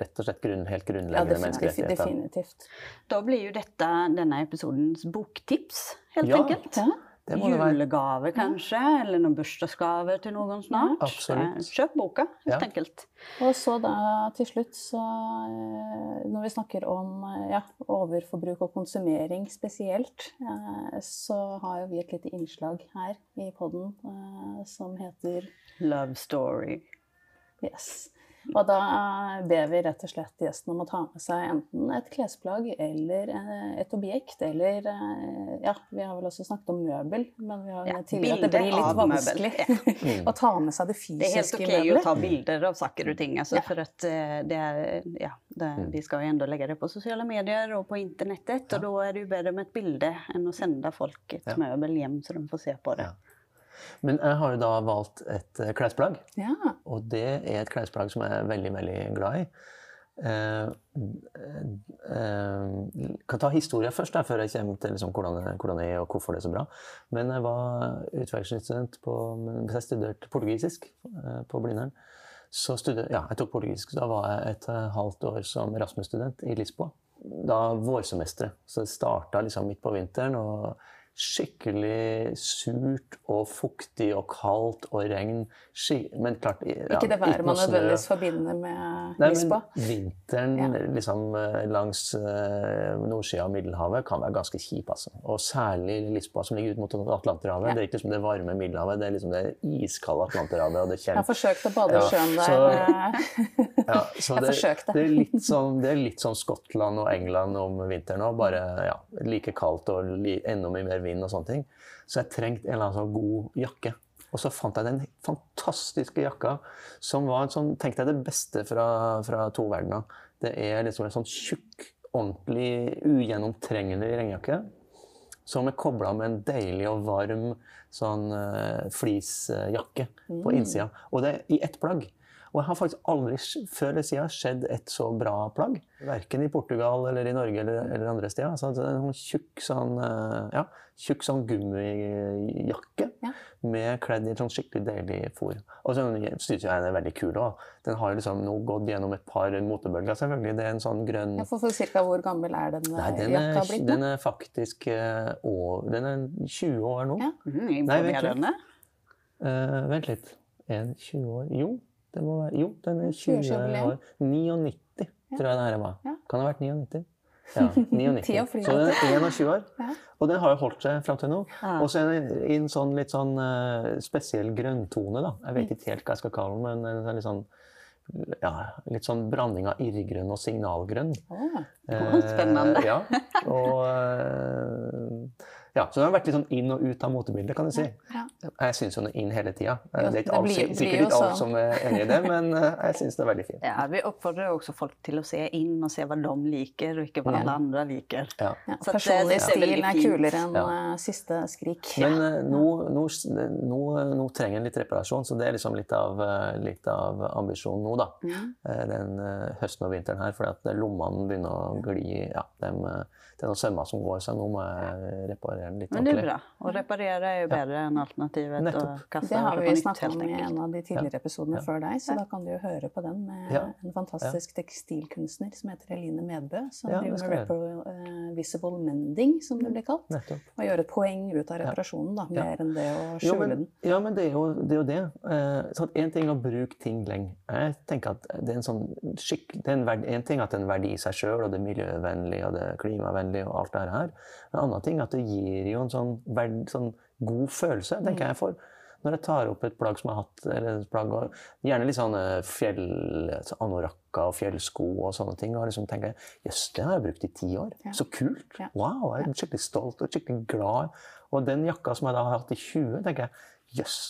rett og slett grunn, helt grunnleggende ja, menneskerettigheter. definitivt. Da blir jo dette denne episodens boktips, helt Ja. enkelt. Ja. Det må det være. Julegave kanskje, eller noen bursdagsgave til noen snart. Absolutt. Eh, Kjøp boka, helt Ja. enkelt. Og så da til slutt, så eh, Når vi snakker om eh, ja, overforbruk og konsumering spesielt, eh, så har jo vi et lite innslag her i poden som heter Love story. Yes. Og da ber vi rett og slett gjesten om å ta med seg enten et klesplagg eller eh, et objekt, eller eh, Ja, vi har vel også snakket om møbel, men vi har Ja, tidligere at det blir litt vanskelig ja. å ta med seg det Det er helt ok møbelet. å ta bilder av saker og ting, altså, Ja. for att eh, det er ja, det, Mm. vi skal jo enda legge det på sosiale medier og på internettet og da er det jo bedre med et bilde enn å sende folk et Ja. hjem så de får se på det. Men jeg har jo da valgt et eh, klesplagg, Ja. og det er et klesplagg som jeg er veldig, veldig glad i. Eh, eh, kan ta historien først, da, før jeg kommer til liksom, hvordan, hvordan det er og hvorfor det er så bra. Men jeg var utvekslingsstudent på mens jeg studerte portugisisk eh, på Blindern. Så studer, ja, jeg tok portugisisk. Da var jeg et halvt år som Erasmus-student i Lisboa. Da vårsemesteret. Så det starta liksom midt på vinteren. og Skikkelig surt og fuktig og kaldt og regn. Men klart ja, Ikke det været man nødvendigvis forbinder med Nei, Lisboa. men vinteren Ja. liksom, eh, langs uh, nordsida av Middelhavet kan være ganske kjip. Altså. Og særlig Lisboa, som ligger ut mot Atlanterhavet. Ja. Det er ikke liksom det varme Middelhavet, det er liksom det iskalde Atlanterhavet. og det Jeg har forsøkt å bade i sjøen der. så- eh, Ja, så Jeg det, det, er litt sånn, det er litt sånn Skottland og England om vinteren òg. Bare ja, like kaldt og enda mye mer vind og sånne ting. Så jeg trengte en eller annen sånn god jakke. Og så fant jeg den fantastiske jakka som var en sånn, tenkte jeg det beste fra, fra to verdener. Det er liksom en sånn tjukk, ordentlig ugjennomtrengelig regnjakke. Som er kobla med en deilig og varm sånn uh, fleecejakke på innsida. Og det er i ett plagg. Og jeg har faktisk aldri før eller siden sett et så bra plagg. Verken i Portugal eller i Norge eller, eller andre steder. Så det er en sånn tjukk sånn, eh, ja, tjukk sånn gummijakke Ja. med kledd i et sånn skikkelig deilig fôr. Og så syns jeg den er veldig kul òg. Den har liksom nå gått gjennom et par motebølger, selvfølgelig. Det er en sånn grønn Ja, for, for cirka hvor gammel er den Nei, den er, jakka blitt den er faktisk eh, over, Den er 20 år nå. Ja. Mm, imponerande. Eh, vent litt. Er 20 år? Jo, det må være, jo, den er 20 år. 99, tror jeg det her var. Ja. Kan det ha vært 99? Ja, 99. Så den er 21 år. Og den har jo holdt seg fram til nå. Og så er den i en sånn litt sånn eh, spesiell grønntone, da. Jeg vet ikke helt hva jeg skal kalle den, men en er litt sånn ja, litt sånn blanding av irrgrønn og signalgrønn. Oh, spennende. Eh, ja. Og, eh, ja, så den har vært litt sånn inn og ut av motebildet, kan du si. Ja. Jeg syns jo den er inn hele tida. Det er ikke det alt, sikkert ikke alle sånn. som er enig i det, men eh, jeg syns det er veldig fint. Ja, vi oppfordrer også folk til å se inn og se hva de liker og ikke hva alle andre liker. Ja. Så personlig stil er kulere enn Ja. eh, siste skrik. Men uh, nå, nå, nå, nå trenger en litt reparasjon, så det er liksom litt av, eh, litt av ambisjonen nå, da. Mm. Eh, Den uh, høsten og vinteren her, fordi at lommene begynner å gli. Ja, eh, det er noen sømmer som går, så nå må jeg reparere den litt Men det er ordentlig. bra. Å reparere er bedre bättre enn alternativet Nettopp. å kaste Det har vi snakket om i en av de tidligere episodene Ja. før deg, så da kan du jo høre på den med Ja. en fantastisk tekstilkunstner som heter Eline Medbø, som driver med repro, eh, visible mending, som det blir kalt. Nettopp. Og gjøre et poeng ut av reparasjonen, da, Ja. mer enn det å Jo, skjule men, den. ja, men det er jo det. Er jo det. Eh, sånn, en ting er å bruke ting lenge. Jeg tenker at det er en sånn skikk, det er en, verdi, en ting at det er en verdi i seg sjøl, og det er miljøvennlig og det er klimavennlig og alt det her. En annen ting at det gir jo en sånn, verd, sånn god følelse, tenker jeg for. Når jeg tar opp et plagg som jeg har hatt, eller et plagg, og gjerne litt sånn eh, fjell, anorakka og fjellsko og sånne ting, og liksom tenker jøss, det har jeg brukt i ti år. Ja. Så kult. Ja. Wow, jeg er skikkelig stolt og skikkelig glad. Og den jakka som jeg da har hatt i 20, tenker jeg, jøss,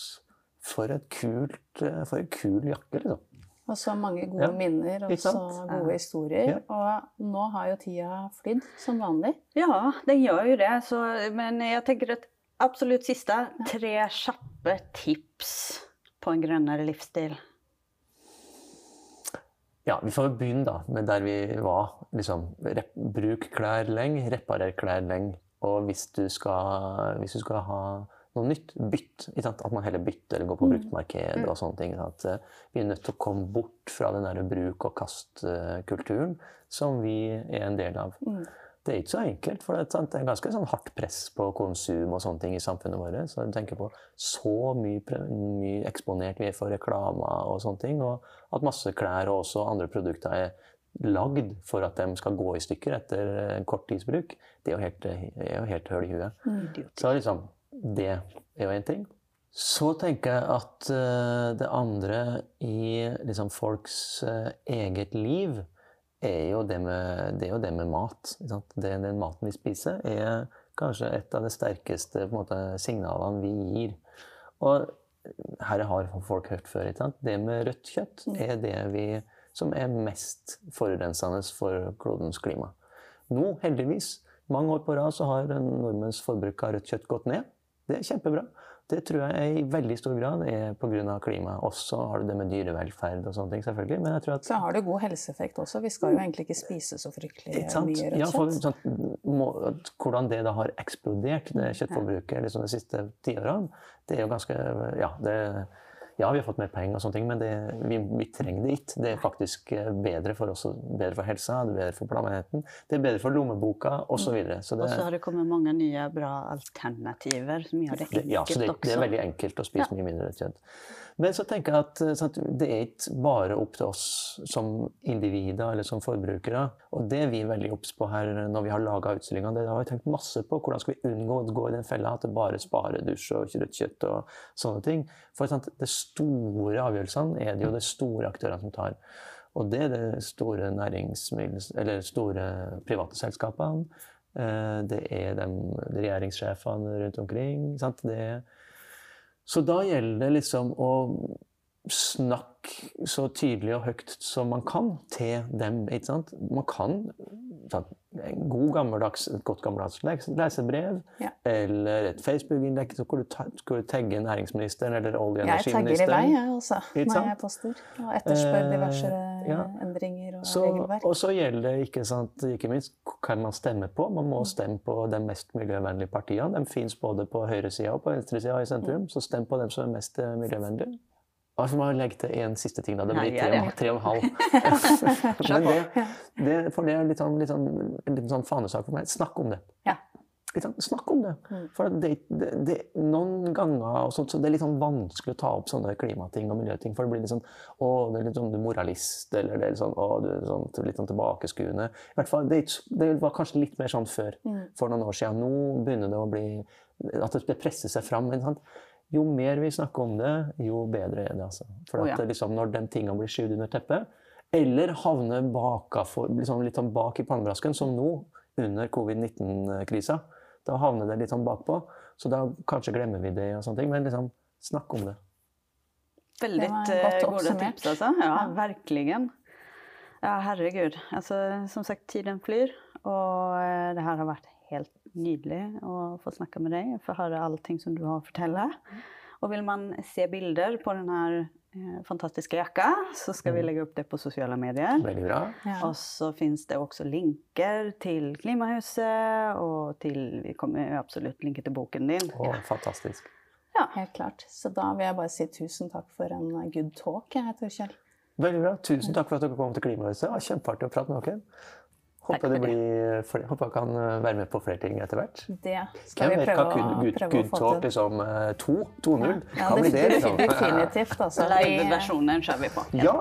for et kult, eh, for en kul jakke, liksom. Og så mange gode Ja, minner og så gode historier. Ja. Og nå har jo tida flydd, som vanlig. Ja, den gjør jo det. Så, men jeg tenker at absolutt siste, tre kjappe tips på en grønnere livsstil. Ja, vi får begynne da med der vi var. Liksom, rep bruk klær lenge, reparer klær lenge. Og hvis du skal, hvis du skal ha noe nytt. Bytt. At man heller bytter eller går på Mm. bruktmarked og sånne ting. At eh, vi er nødt til å komme bort fra den der bruk og kast-kulturen som vi er en del av. Mm. Det er ikke så enkelt, for det er, ganske sånn hardt press på konsum og sånne ting i samfunnet vårt. Så du tenker på så mye, mye eksponert vi er for reklame og sånne ting, og at masse klær og også andre produkter er lagd for at de skal gå i stykker etter kort tids bruk. Det er jo helt, er jo helt høl i huet. Så liksom, det er jo én ting. Så tenker jeg at eh, det andre i liksom folks eh, eget liv er jo det med, det er jo det med mat. Det, den maten vi spiser, er kanskje et av de sterkeste måte, signalene vi gir. Og her har folk hørt før. Det med rødt kjøtt er det vi, som er mest forurensende for klodens klima. Nå, heldigvis, mange år på rad så har nordmenns forbruk av rødt kjøtt gått ned. Det er kjempebra. Det tror jeg i veldig stor grad er pga. klimaet. Også har du det med dyrevelferd og sånne ting, selvfølgelig. Men jeg tror at Så har det god helseeffekt også. Vi skal jo egentlig ikke spise så fryktelig mye Ja, for, sånn, må, hvordan det da har eksplodert, det kjøttforbruket liksom de siste tiåra, det er jo ganske Ja, det, ja vi har fått mer penger og sånne ting, men det, vi, vi trenger det ikke. Det er faktisk eh, bedre for oss, bedre for helsa, det er bedre for planeten, det er bedre for lommeboka osv. Så, videre. så Och det, så har det kommet mange nye bra alternativer som gjør det enkelt også. ja, så det, det er veldig enkelt å spise mye mindre kjøtt. Men så tenker jeg at sant, det er ikke bare opp til oss som individer eller som forbrukere. Og det er vi veldig obs på her når vi har laga utstillinga. Det har vi tenkt masse på. Hvordan skal vi unngå å gå i den fella at det bare sparer dusj og rødt kjøtt og sånne ting. For sant, det store avgjørelsene er det jo de store aktørene som tar. Og det er de store næringsmiddels... Eller store private selskapene. Eh, Det er de regjeringssjefene rundt omkring. Sant? Det er så da gjelder det liksom å snakke så tydelig og høyt som man kan til dem. ikke sant? Man kan ta en god gammeldags, et godt gammeldags les- lesebrev Ja. eller et Facebook-innlegg hvor hvor du tagger næringsministeren eller olje- og energiministeren. Jeg tagger i vei, jeg også, når sant? jeg poster. Og etterspør Eh, diverse ja. Endringer og Så, regelverk. og så gjelder det ikke, sant, ikke minst hvem man stemmer på. Man må stemme på de mest miljøvennlige partiene. De fins både på høyresida og på venstresida i sentrum, så stem på dem som er mest eh, miljøvennlige. Og så må jeg legge til en siste ting. da. Det blir tre, og- tre og en halv. Men det, det, for det er litt sånn, litt sånn, en liten sånn fanesak for meg. Snakk om det. Ja. Snakk om det. Mm. For det, det, det, noen ganger og sånt, så det er litt sånn vanskelig å ta opp sånne klimating og miljøting. For det blir litt sånn Å, det er litt sånn du moralist, eller det er litt sånn, å, du er sånn, litt sånn tilbakeskuende. I hvert fall, det, det var kanskje litt mer sånn før, Mm. for noen år siden. Nå begynner det å bli At det presser seg fram. ikke sant? Jo mer vi snakker om det, jo bedre er det. altså. For at ja. liksom, når de tingene blir skyvd under teppet, eller havner bakafor, liksom litt sånn bak i pannebrasken, som nå, under covid-19-krisa, da havner det litt sånn bakpå. Så da kanskje glemmer vi det, og sånne ting, men liksom, snakk om det. Veldig Det var eh, gott tips altså. Ja, Ja. verkligen. Ja, herregud. Altså, som sagt, tiden flyr. Och eh, det her har vært helt nydelig å få snakke med deg, få høre allting som du har å fortelle. Og vil man se bilder på den här eh, jakka, så skal vi legge opp det på sosiale medier. Veldig bra. Ja. Og så fins det også linker til Klimahuset og til vi kommer absolutt linka til boken din. Å, fantastisk. Ja, Helt klart. Så da vil jeg bare si tusen takk for en good talk, jeg, Torkjell. Veldig bra. Tusen takk for at dere kom til Klimahuset. Det var Kjempeartig å prate med dere. Håper, det blir, flere- håper jeg kan eh, være med på flere ting etter hvert. Det skal Hvem vi prøve, hva good, å, good, prøve å good få talk til. liksom eh, 2? 2.0? Ja, Kan bli det, liksom. Definitivt, altså. Live-versjonen kjører vi på. Ja,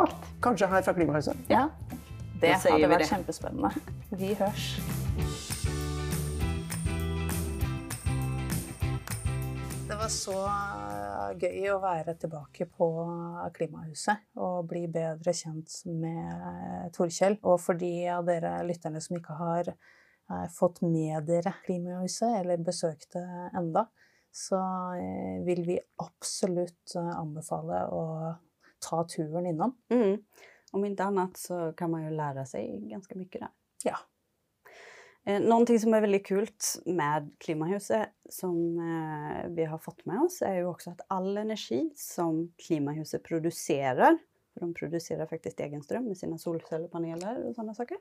kanskje her fra Klimahuset. Ja, det det hadde vært det. kjempespennende. Vi hørs. Var så gøy å være tilbake på Klimahuset og bli bedre kjent med Torkjell. Og for de av dere lytterne som ikke har eh, fått med dere Klimahuset eller besøkt det enda, så eh, vil vi absolutt eh, anbefale å ta turen innom. Mm. Om ikke annet så kan man jo lære seg ganske mye der. Ja. Eh, Någonting som er veldig kult med Klimahuset som eh, vi har fått med oss er jo også at all energi som Klimahuset produserer, for de produserer faktisk egen strøm med sina solcellepaneler og sånne saker,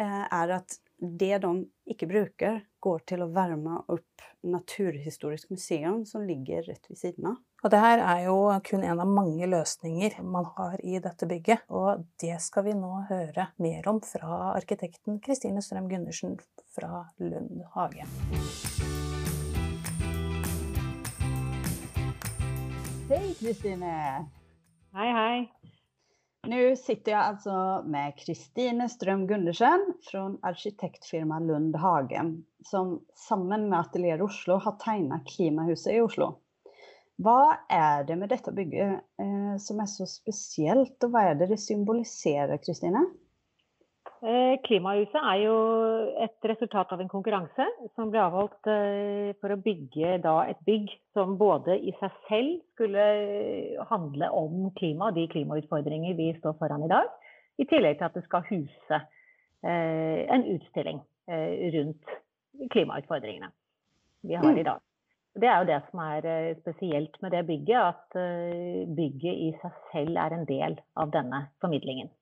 er at det de ikke bruker, går til å varme opp Naturhistorisk museum, som ligger rett ved siden av. Og det her er jo kun en av mange løsninger man har i dette bygget, og det skal vi nå høre mer om fra arkitekten Kristine Strøm Gundersen fra Lund hage. Hei, Kristine! Hei, hei. Nu sitter jeg altså med Kristine Strøm Gundersen fra arkitektfirmaet Lund Hagen som sammen med Atelier Oslo har tegnet Klimahuset i Oslo. Hva er det med dette bygget eh, som er så spesielt, og hva er det det symboliserer, Kristine? Eh, Klimahuset er jo et resultat av en konkurranse som ble avholdt eh, for å bygge et bygg som både i seg selv skulle handle om klima og de klimautfordringer vi står foran i dag, i tillegg til at det skal huse eh, en utstilling rundt klimautfordringene vi har i dag. Det er jo det som er spesielt med det bygget, at bygget i seg selv er en del av denne formidlingen.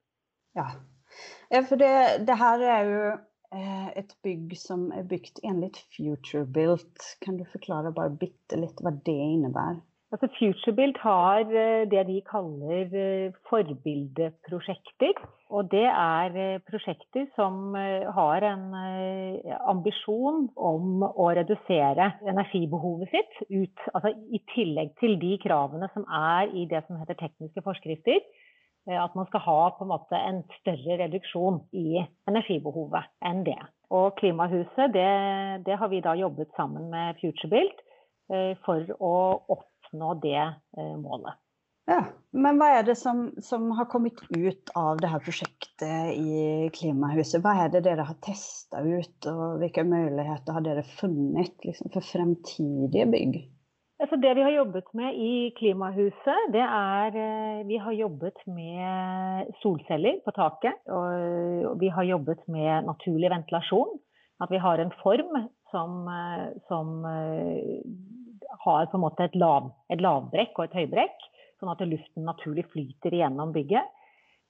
Ja, Ja, for det, det her er jo eh, et bygg som er bygd enligt FutureBuilt. Kan du forklare bare bitte litt hva det innebærer? Altså FutureBuilt har eh, det de kaller eh, forbildeprosjekter. Og det er prosjekter som har en ambisjon om å redusere energibehovet sitt ut, altså i tillegg til de kravene som er i det som heter tekniske forskrifter at man skal ha en en større reduksjon i energibehovet enn det. Og Klimahuset det, det har vi da jobbet sammen med FutureBuilt eh, for å oppnå det eh, målet. Ja, Men hva er det som, som, har kommet ut av det her prosjektet i Klimahuset? Hva er det dere har testa ut, og hvilke muligheter har dere funnet liksom, for fremtidige bygg? Altså det vi har jobbet med i Klimahuset, det er eh, Vi har jobbet med solceller på taket. Og vi har jobbet med naturlig ventilasjon. At vi har en form som, eh, som eh, har på en måte et, lav, et lavbrekk og et høybrekk. Sånn at luften naturlig flyter gjennom bygget.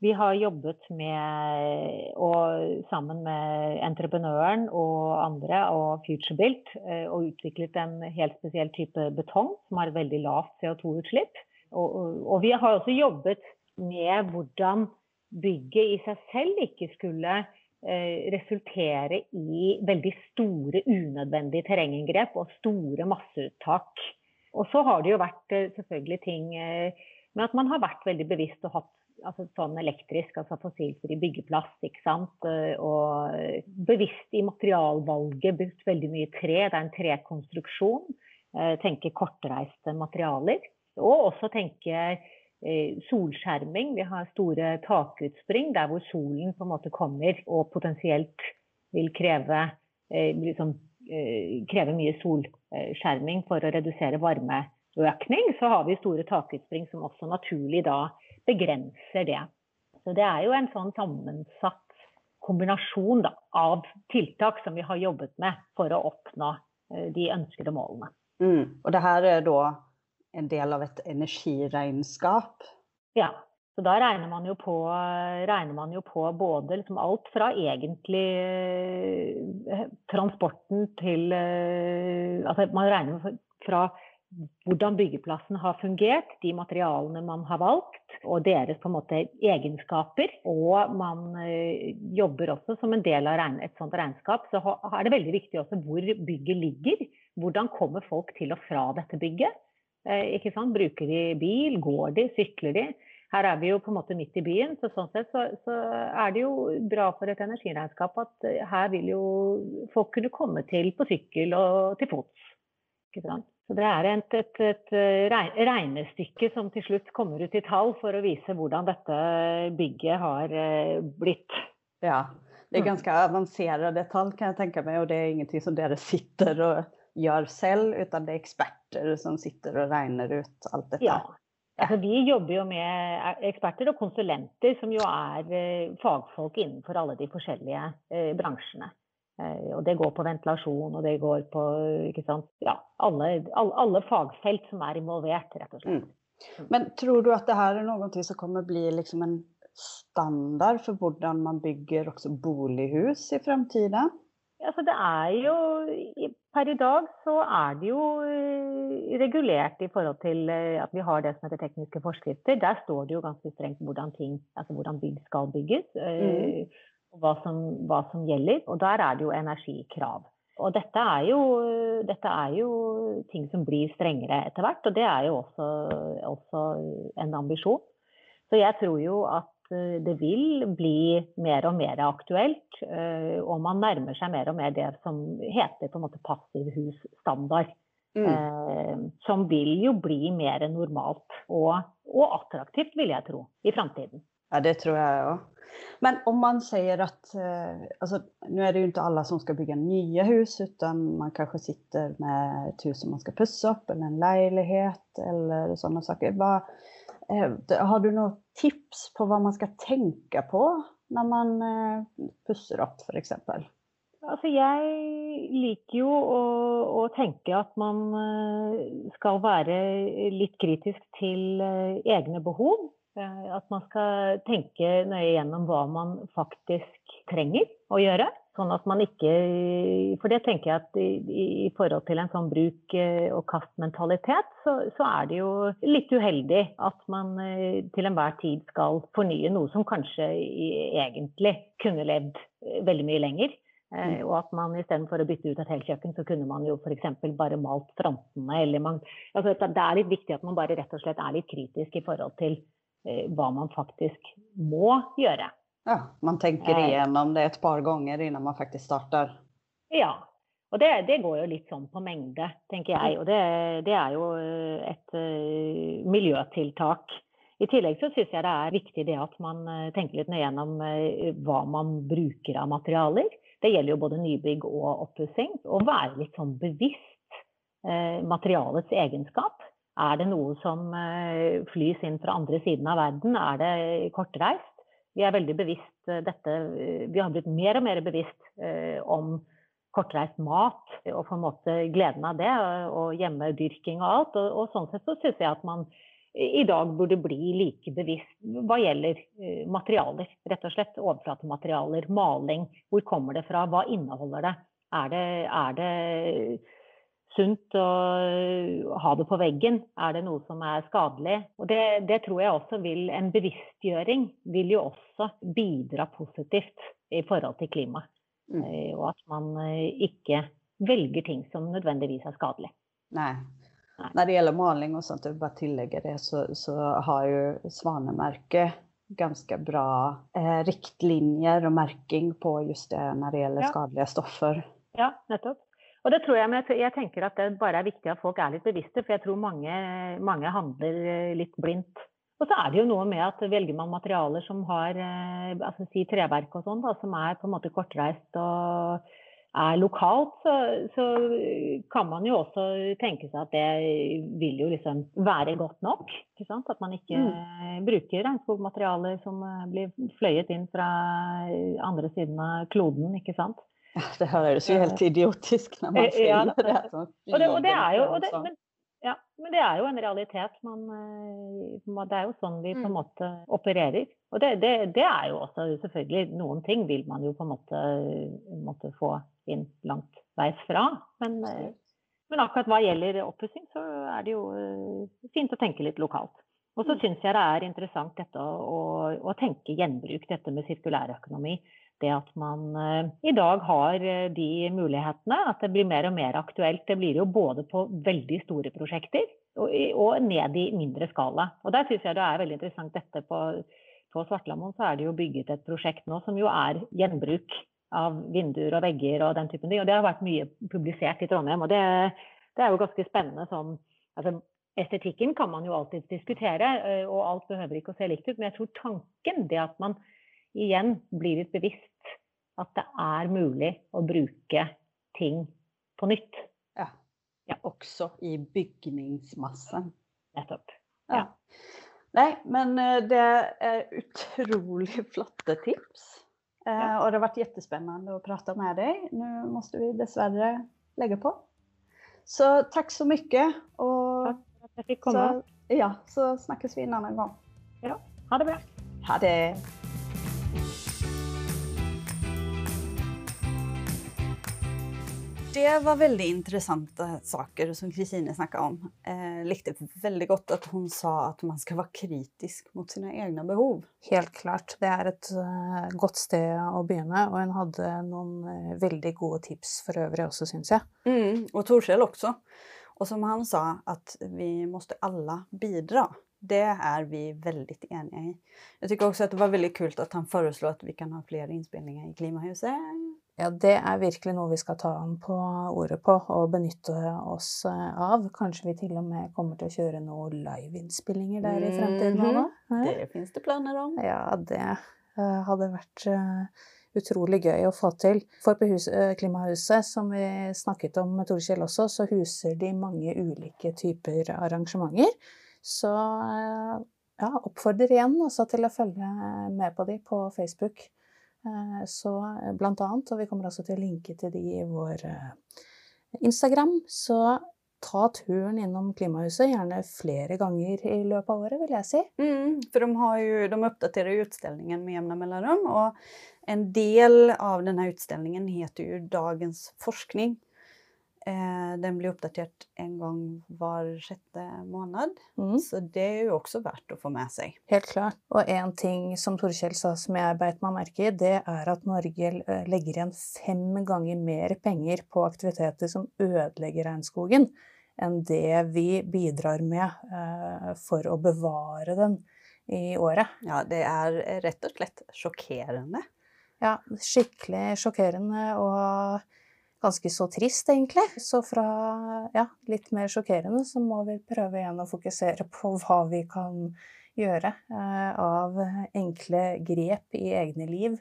Vi har jobbet med, og sammen med entreprenøren og andre og FutureBuilt eh, og utviklet en helt spesiell type betong som har et veldig lavt CO2-utslipp. Og, og, vi har også jobbet med hvordan bygget i seg selv ikke skulle eh, resultere i veldig store, unødvendige terrenginngrep og store masseuttak. Og så har det jo vært eh, selvfølgelig ting eh, med at man har vært veldig bevisst og hatt altså sånn elektrisk, altså fossilfri byggeplass. ikke sant? Eh, og bevisst i materialvalget brukt veldig mye tre. Det er en trekonstruksjon. Eh, tenke kortreiste materialer. Og også tenke eh, solskjerming. Vi har store takutspring der hvor solen på en måte kommer og potensielt vil kreve, liksom, kreve mye solskjerming for å redusere varmeøkning. Så har vi store takutspring som også naturlig da begrenser det. Så det er jo en sånn sammensatt kombinasjon da, av tiltak som vi har jobbet med for å oppnå eh, de ønskede målene. Mm. Og det her er da en del av et energiregnskap? Ja. Så da regner man jo på, man jo på både liksom alt fra egentlig eh, transporten til eh, Altså man regner fra hvordan byggeplassen har fungert, de materialene man har valgt og deres på en måte egenskaper. Og man eh, jobber også som en del av et sånt regnskap. Så er det veldig viktig også hvor bygget ligger. Hvordan kommer folk til og fra dette bygget? Eh, ikke sant? Bruker de bil? Går de? Sykler de? Her er vi jo på en måte midt i byen, så sånn sett så, så er det jo bra for et energiregnskap at eh, her vil jo folk kunne komme til på sykkel og til fots. Ikke sant? Det er et, et, et, eh, regnestykke som til slutt kommer ut i tall for å vise hvordan dette bygget har eh, blitt. Ja, det er mm. ganske avanserte tall kan jeg tenke meg, og det er ingenting som dere sitter og gjør selv, utan det er eksperter som sitter og regner ut alt dette. Ja. Altså, vi jobber jo med eksperter og konsulenter som jo er eh, fagfolk innenfor alle de forskjellige eh, bransjene. Eh, og det går på ventilasjon, og det går på sant, ja, alle, alle, alle, fagfelt som er involvert, rett og slett. Mm. Men tror du at det her er noe som kommer bli liksom en standard for hvordan man bygger også bolighus i fremtiden? Altså det er jo Per i dag så er det jo eh, regulert i forhold til eh, at vi har det som heter tekniske forskrifter. Der står det jo ganske strengt hvordan ting, altså hvordan bygg skal bygges. Mm. Og hva som, hva som gjelder. Og der er det jo energikrav. Og dette er, jo, dette er jo, ting som blir strengere etter hvert, og det er jo også, også, en ambisjon. Så jeg tror jo at eh, det vil bli mer og mer aktuelt, eh, og man nærmer seg mer og mer det som heter på en måte passivhusstandard. Mm. Eh, som vil jo bli mer normalt og, og attraktivt, vil jeg tro, i framtiden. Ja, det tror jeg òg. Men om man säger att, altså, alltså, nu är det ju inte alla som ska bygga nya hus utan man kanske sitter med ett hus som man ska pussa upp eller en lägenhet eller sådana saker. Vad, eh, har du något tips på vad man ska tenke på når man eh, pusser opp, f.eks.? Altså, jeg liker jo å, å, tenke at man skal være litt kritisk til egne behov. Eh, at man skal tenke nøye gjennom hva man faktisk trenger å gjøre. Sånn at man ikke For det tenker jeg at i, i forhold til en sånn bruk eh, og kast-mentalitet, så, så, er det jo litt uheldig at man eh, til enhver tid skal fornye noe som kanskje egentlig kunne levd veldig mye lenger. Mm. Og at man istedenfor å bytte ut et helt kjøkken, så kunne man jo f.eks. bare malt frontene. Eller man, altså det er litt viktig at man bare rett og slett er litt kritisk i forhold til hva man faktisk må gjøre. Ja, Man tenker eh. igjennom det et par ganger innan man faktisk starter? Ja. Og det, det, går jo litt sånn på mengde, tenker jeg. Og det, det er jo eh, et miljøtiltak. I tillegg så syns jeg det er viktig det at man tenker litt nøye gjennom hva man bruker av materialer. Det gjelder jo både nybygg og oppussing. Å være litt sånn bevisst materialets egenskap. Er det noe som eh, flys inn fra andre siden av verden? Er det kortreist? Vi er veldig bevisst eh, dette eh, Vi har blitt mer og mer bevisst om kortreist mat og på en måte gleden av det, og hjemmedyrking og alt. Og, og sånn sett så syns jeg at man i dag burde bli like bevisst hva gjelder materialer. Rett og slett overflatematerialer, maling. Hvor kommer det fra? Hva inneholder det? Er det, er det sunt å ha det på veggen? Er det noe som er skadelig? Og det, det, tror jeg også vil En bevisstgjøring vil jo også bidra positivt i forhold til klima. Mm. Eh, og at man eh, ikke velger ting som nødvendigvis er skadelig. Nei. Når det gjelder maling og sånt, jeg bare tillegger det, så, så har jo Svanemerket ganske bra eh, riktlinjer og merking på just det når det gjelder ja. skadelige stoffer. Ja, nettopp. Og det tror jeg, men jeg tenker at det bare er viktig at folk er litt bevisste, for jeg tror mange, mange handler eh, litt blindt. Og så er det jo noe med at velger man materialer som har eh, altså si treverk og sånn, som er på en måte kortreist og er lokalt, så, så, kan man jo også tenke seg at det vil jo liksom være godt nok. Ikke sant? At man ikke mm. bruker regnskogmaterialer som eh, blir fløyet inn fra andre siden av kloden, ikke sant. Det høres jo helt idiotisk når man sier ja, det. Sånn, og det, og det er jo, det, men, ja, men det er jo en realitet. Man, eh, det er jo sånn vi på en mm. måte opererer. Og det, det, det, er jo også selvfølgelig Noen ting vil man jo på en måte, måtte få inn langt veis fra. Men, eh, men akkurat hva gjelder oppussing, så er det jo eh, fint å tenke litt lokalt. Og så mm. syns jeg det er interessant dette å, å, å tenke gjenbruk, dette med sirkulærøkonomi det at man eh, i dag har eh, de mulighetene. At det blir mer og mer aktuelt. Det blir jo både på veldig store prosjekter og, og ned i mindre skala. Og der syns jeg det er veldig interessant dette på, på Svartlamoen så er det jo bygget et prosjekt nå som jo er gjenbruk av vinduer og vegger og den typen ting. Og det har vært mye publisert i Trondheim. Og det, det er jo ganske spennende sånn altså, Estetikken kan man jo alltid diskutere, eh, og alt behøver ikke å se likt ut. Men jeg tror tanken, det at man igjen blir litt bevisst at det er mulig å bruke ting på nytt. Ja. ja. Også i bygningsmassen. Nettopp. Ja. Nei, men eh, det er utrolig flotte tips. Eh, ja. Og det har vært kjempespennende å prate med deg. Nå måtte vi dessverre legge på. Så takk så mye. Og takk for at jeg fikk komme. Så, ja, så snakkes vi en annen gang. Ja, ha det bra. Ha det! Det var veldig interessante saker som Kristine snakket om. Jeg likte veldig godt at hun sa at man skal være kritisk mot sine egne behov. Helt klart. Det er et uh, godt sted å begynne, og hun hadde noen uh, veldig gode tips for øvrig også, syns jeg. Mm, og Torskjell også. Og som han sa, at vi måtte alle bidra. Det er vi veldig enige i. Jeg syns også at det var veldig kult at han foreslo at vi kan ha flere innspillinger i Klimahuset. Ja, det er virkelig noe vi skal ta han på ordet på og benytte oss eh, av. Kanskje vi til og med kommer til å kjøre noen liveinnspillinger der i fremtiden Mhm. òg? Det fins det planer om. Ja, det eh, hadde vært eh, utrolig gøy å få til. For på hus, Klimahuset, som vi snakket om med Tore Kjell også, så huser de mange ulike typer arrangementer. Så ja, oppfordrer igjen også til å følge med på de på Facebook. Eh, Så eh, blant annet, og vi kommer også til å linke til de i vår eh, Instagram, så ta turen innom Klimahuset, gjerne flere ganger i løpet av året, vil jeg si. Mm, for de, har jo, de oppdaterer utstillingen med jevne mellomrom, og en del av denne utstillingen heter jo Dagens forskning. Eh, den blir oppdatert en gang hver sjette måned. Mm. så det er jo også verdt å få med seg. Helt klart. Og en ting som Torkjell sa som jeg beit meg merke i, det er at Norge eh, legger igjen fem ganger mer penger på aktiviteter som ødelegger regnskogen, enn det vi bidrar med eh, for å bevare den i året. Ja, det er rett og slett sjokkerende. Ja, skikkelig sjokkerende og ganske så trist, egentlig. Så fra ja, litt mer sjokkerende så må vi prøve igjen å fokusere på hva vi kan gjøre eh, av enkle grep i egne liv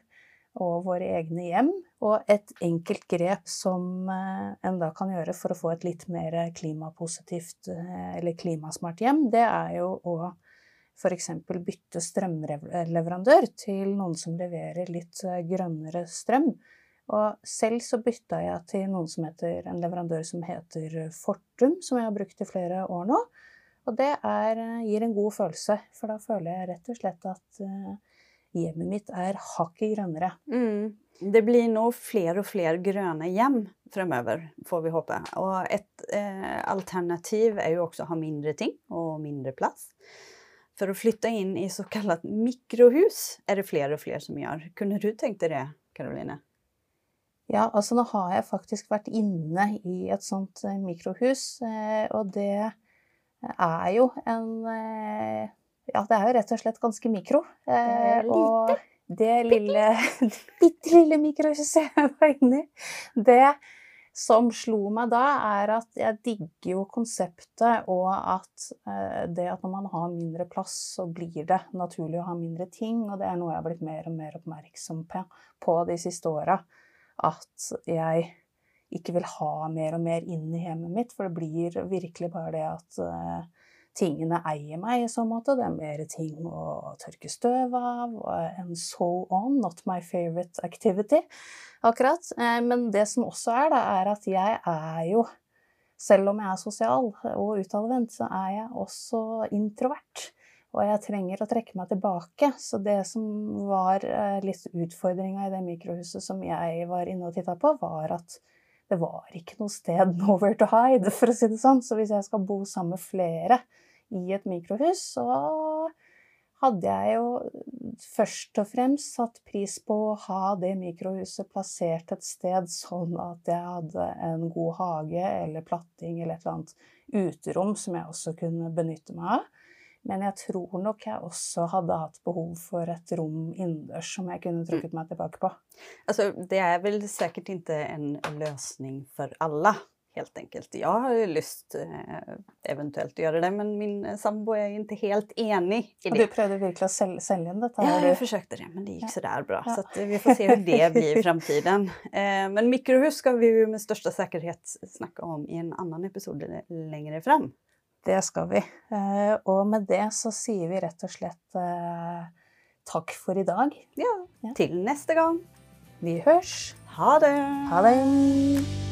og våre egne hjem. Og et enkelt grep som eh, en da kan gjøre for å få et litt mer klimapositivt eh, eller klimasmart hjem, det er jo å f.eks. bytte strømleverandør til noen som leverer litt eh, grønnere strøm. Og selv så bytta jeg til noen som heter, en leverandør som heter Fortum, som jeg har brukt i flere år nå. Og det er, eh, gir en god følelse, for da føler jeg rett og slett at eh, hjemmet mitt er hakket grønnere. Mm. Det blir nå flere og flere grønne hjem fremover, får vi håpe. Og et eh, alternativ er jo også å ha mindre ting og mindre plass. For å flytte inn i så kallat mikrohus er det flere og flere som gjør. Kunne du tenkt deg det, Caroline? Ja, altså nå har jeg faktisk vært inne i et sånt eh, mikrohus, eh, og det er jo en eh, Ja, det er jo rett og slett ganske mikro. Det er lite. Og det lille Bitte lille mikrohuset jeg var inne i, det som slo meg da, er at jeg digger jo konseptet, og at eh, det at når man har mindre plass, så blir det naturlig å ha mindre ting, og det er noe jeg har blitt mer og mer oppmerksom på, på de siste åra at jeg ikke vil ha mer og mer inn i hjemmet mitt, for det blir virkelig bare det at eh, tingene eier meg i så måte. Det er mer ting å tørke støv av, and so on. Not my favorite activity, akkurat. Eh, men det som også er, da, er at jeg er jo selv om jeg er sosial og utadvendt, så er jeg også introvert. Og jeg trenger å trekke meg tilbake. Så det som var eh, litt utfordringa i det mikrohuset som jeg var inne og titta på, var at det var ikke noe sted nowhere to hide, for å si det sånn. Så hvis jeg skal bo sammen med flere i et mikrohus, så hadde jeg jo først og fremst satt pris på å ha det mikrohuset plassert et sted sånn at jeg hadde en god hage eller platting eller et eller annet uterom som jeg også kunne benytte meg av. Men jeg tror nok jeg også hadde hatt behov for et rom innendørs som jeg kunne trukket meg tilbake på. Altså, det er vel sikkert ikke en løsning for alle, helt enkelt. Jeg har lyst eventuelt å gjøre det, men min eh, sambo er ikke helt enig i Og det. du prøvde virkelig å selge, selge inn dette? Ja, jeg forsøkte det, men det gikk så der bra. Ja. Så eh, vi får se hvordan det blir i framtiden. Eh, men mikrohus skal vi jo med største sikkerhet snakke om i en annen episode lenger fram. Det skal vi. Eh, Og med det så sier vi rett og slett eh, takk for i dag. Ja, Ja. Til neste gang. Vi hørs. Ha det! Ha det!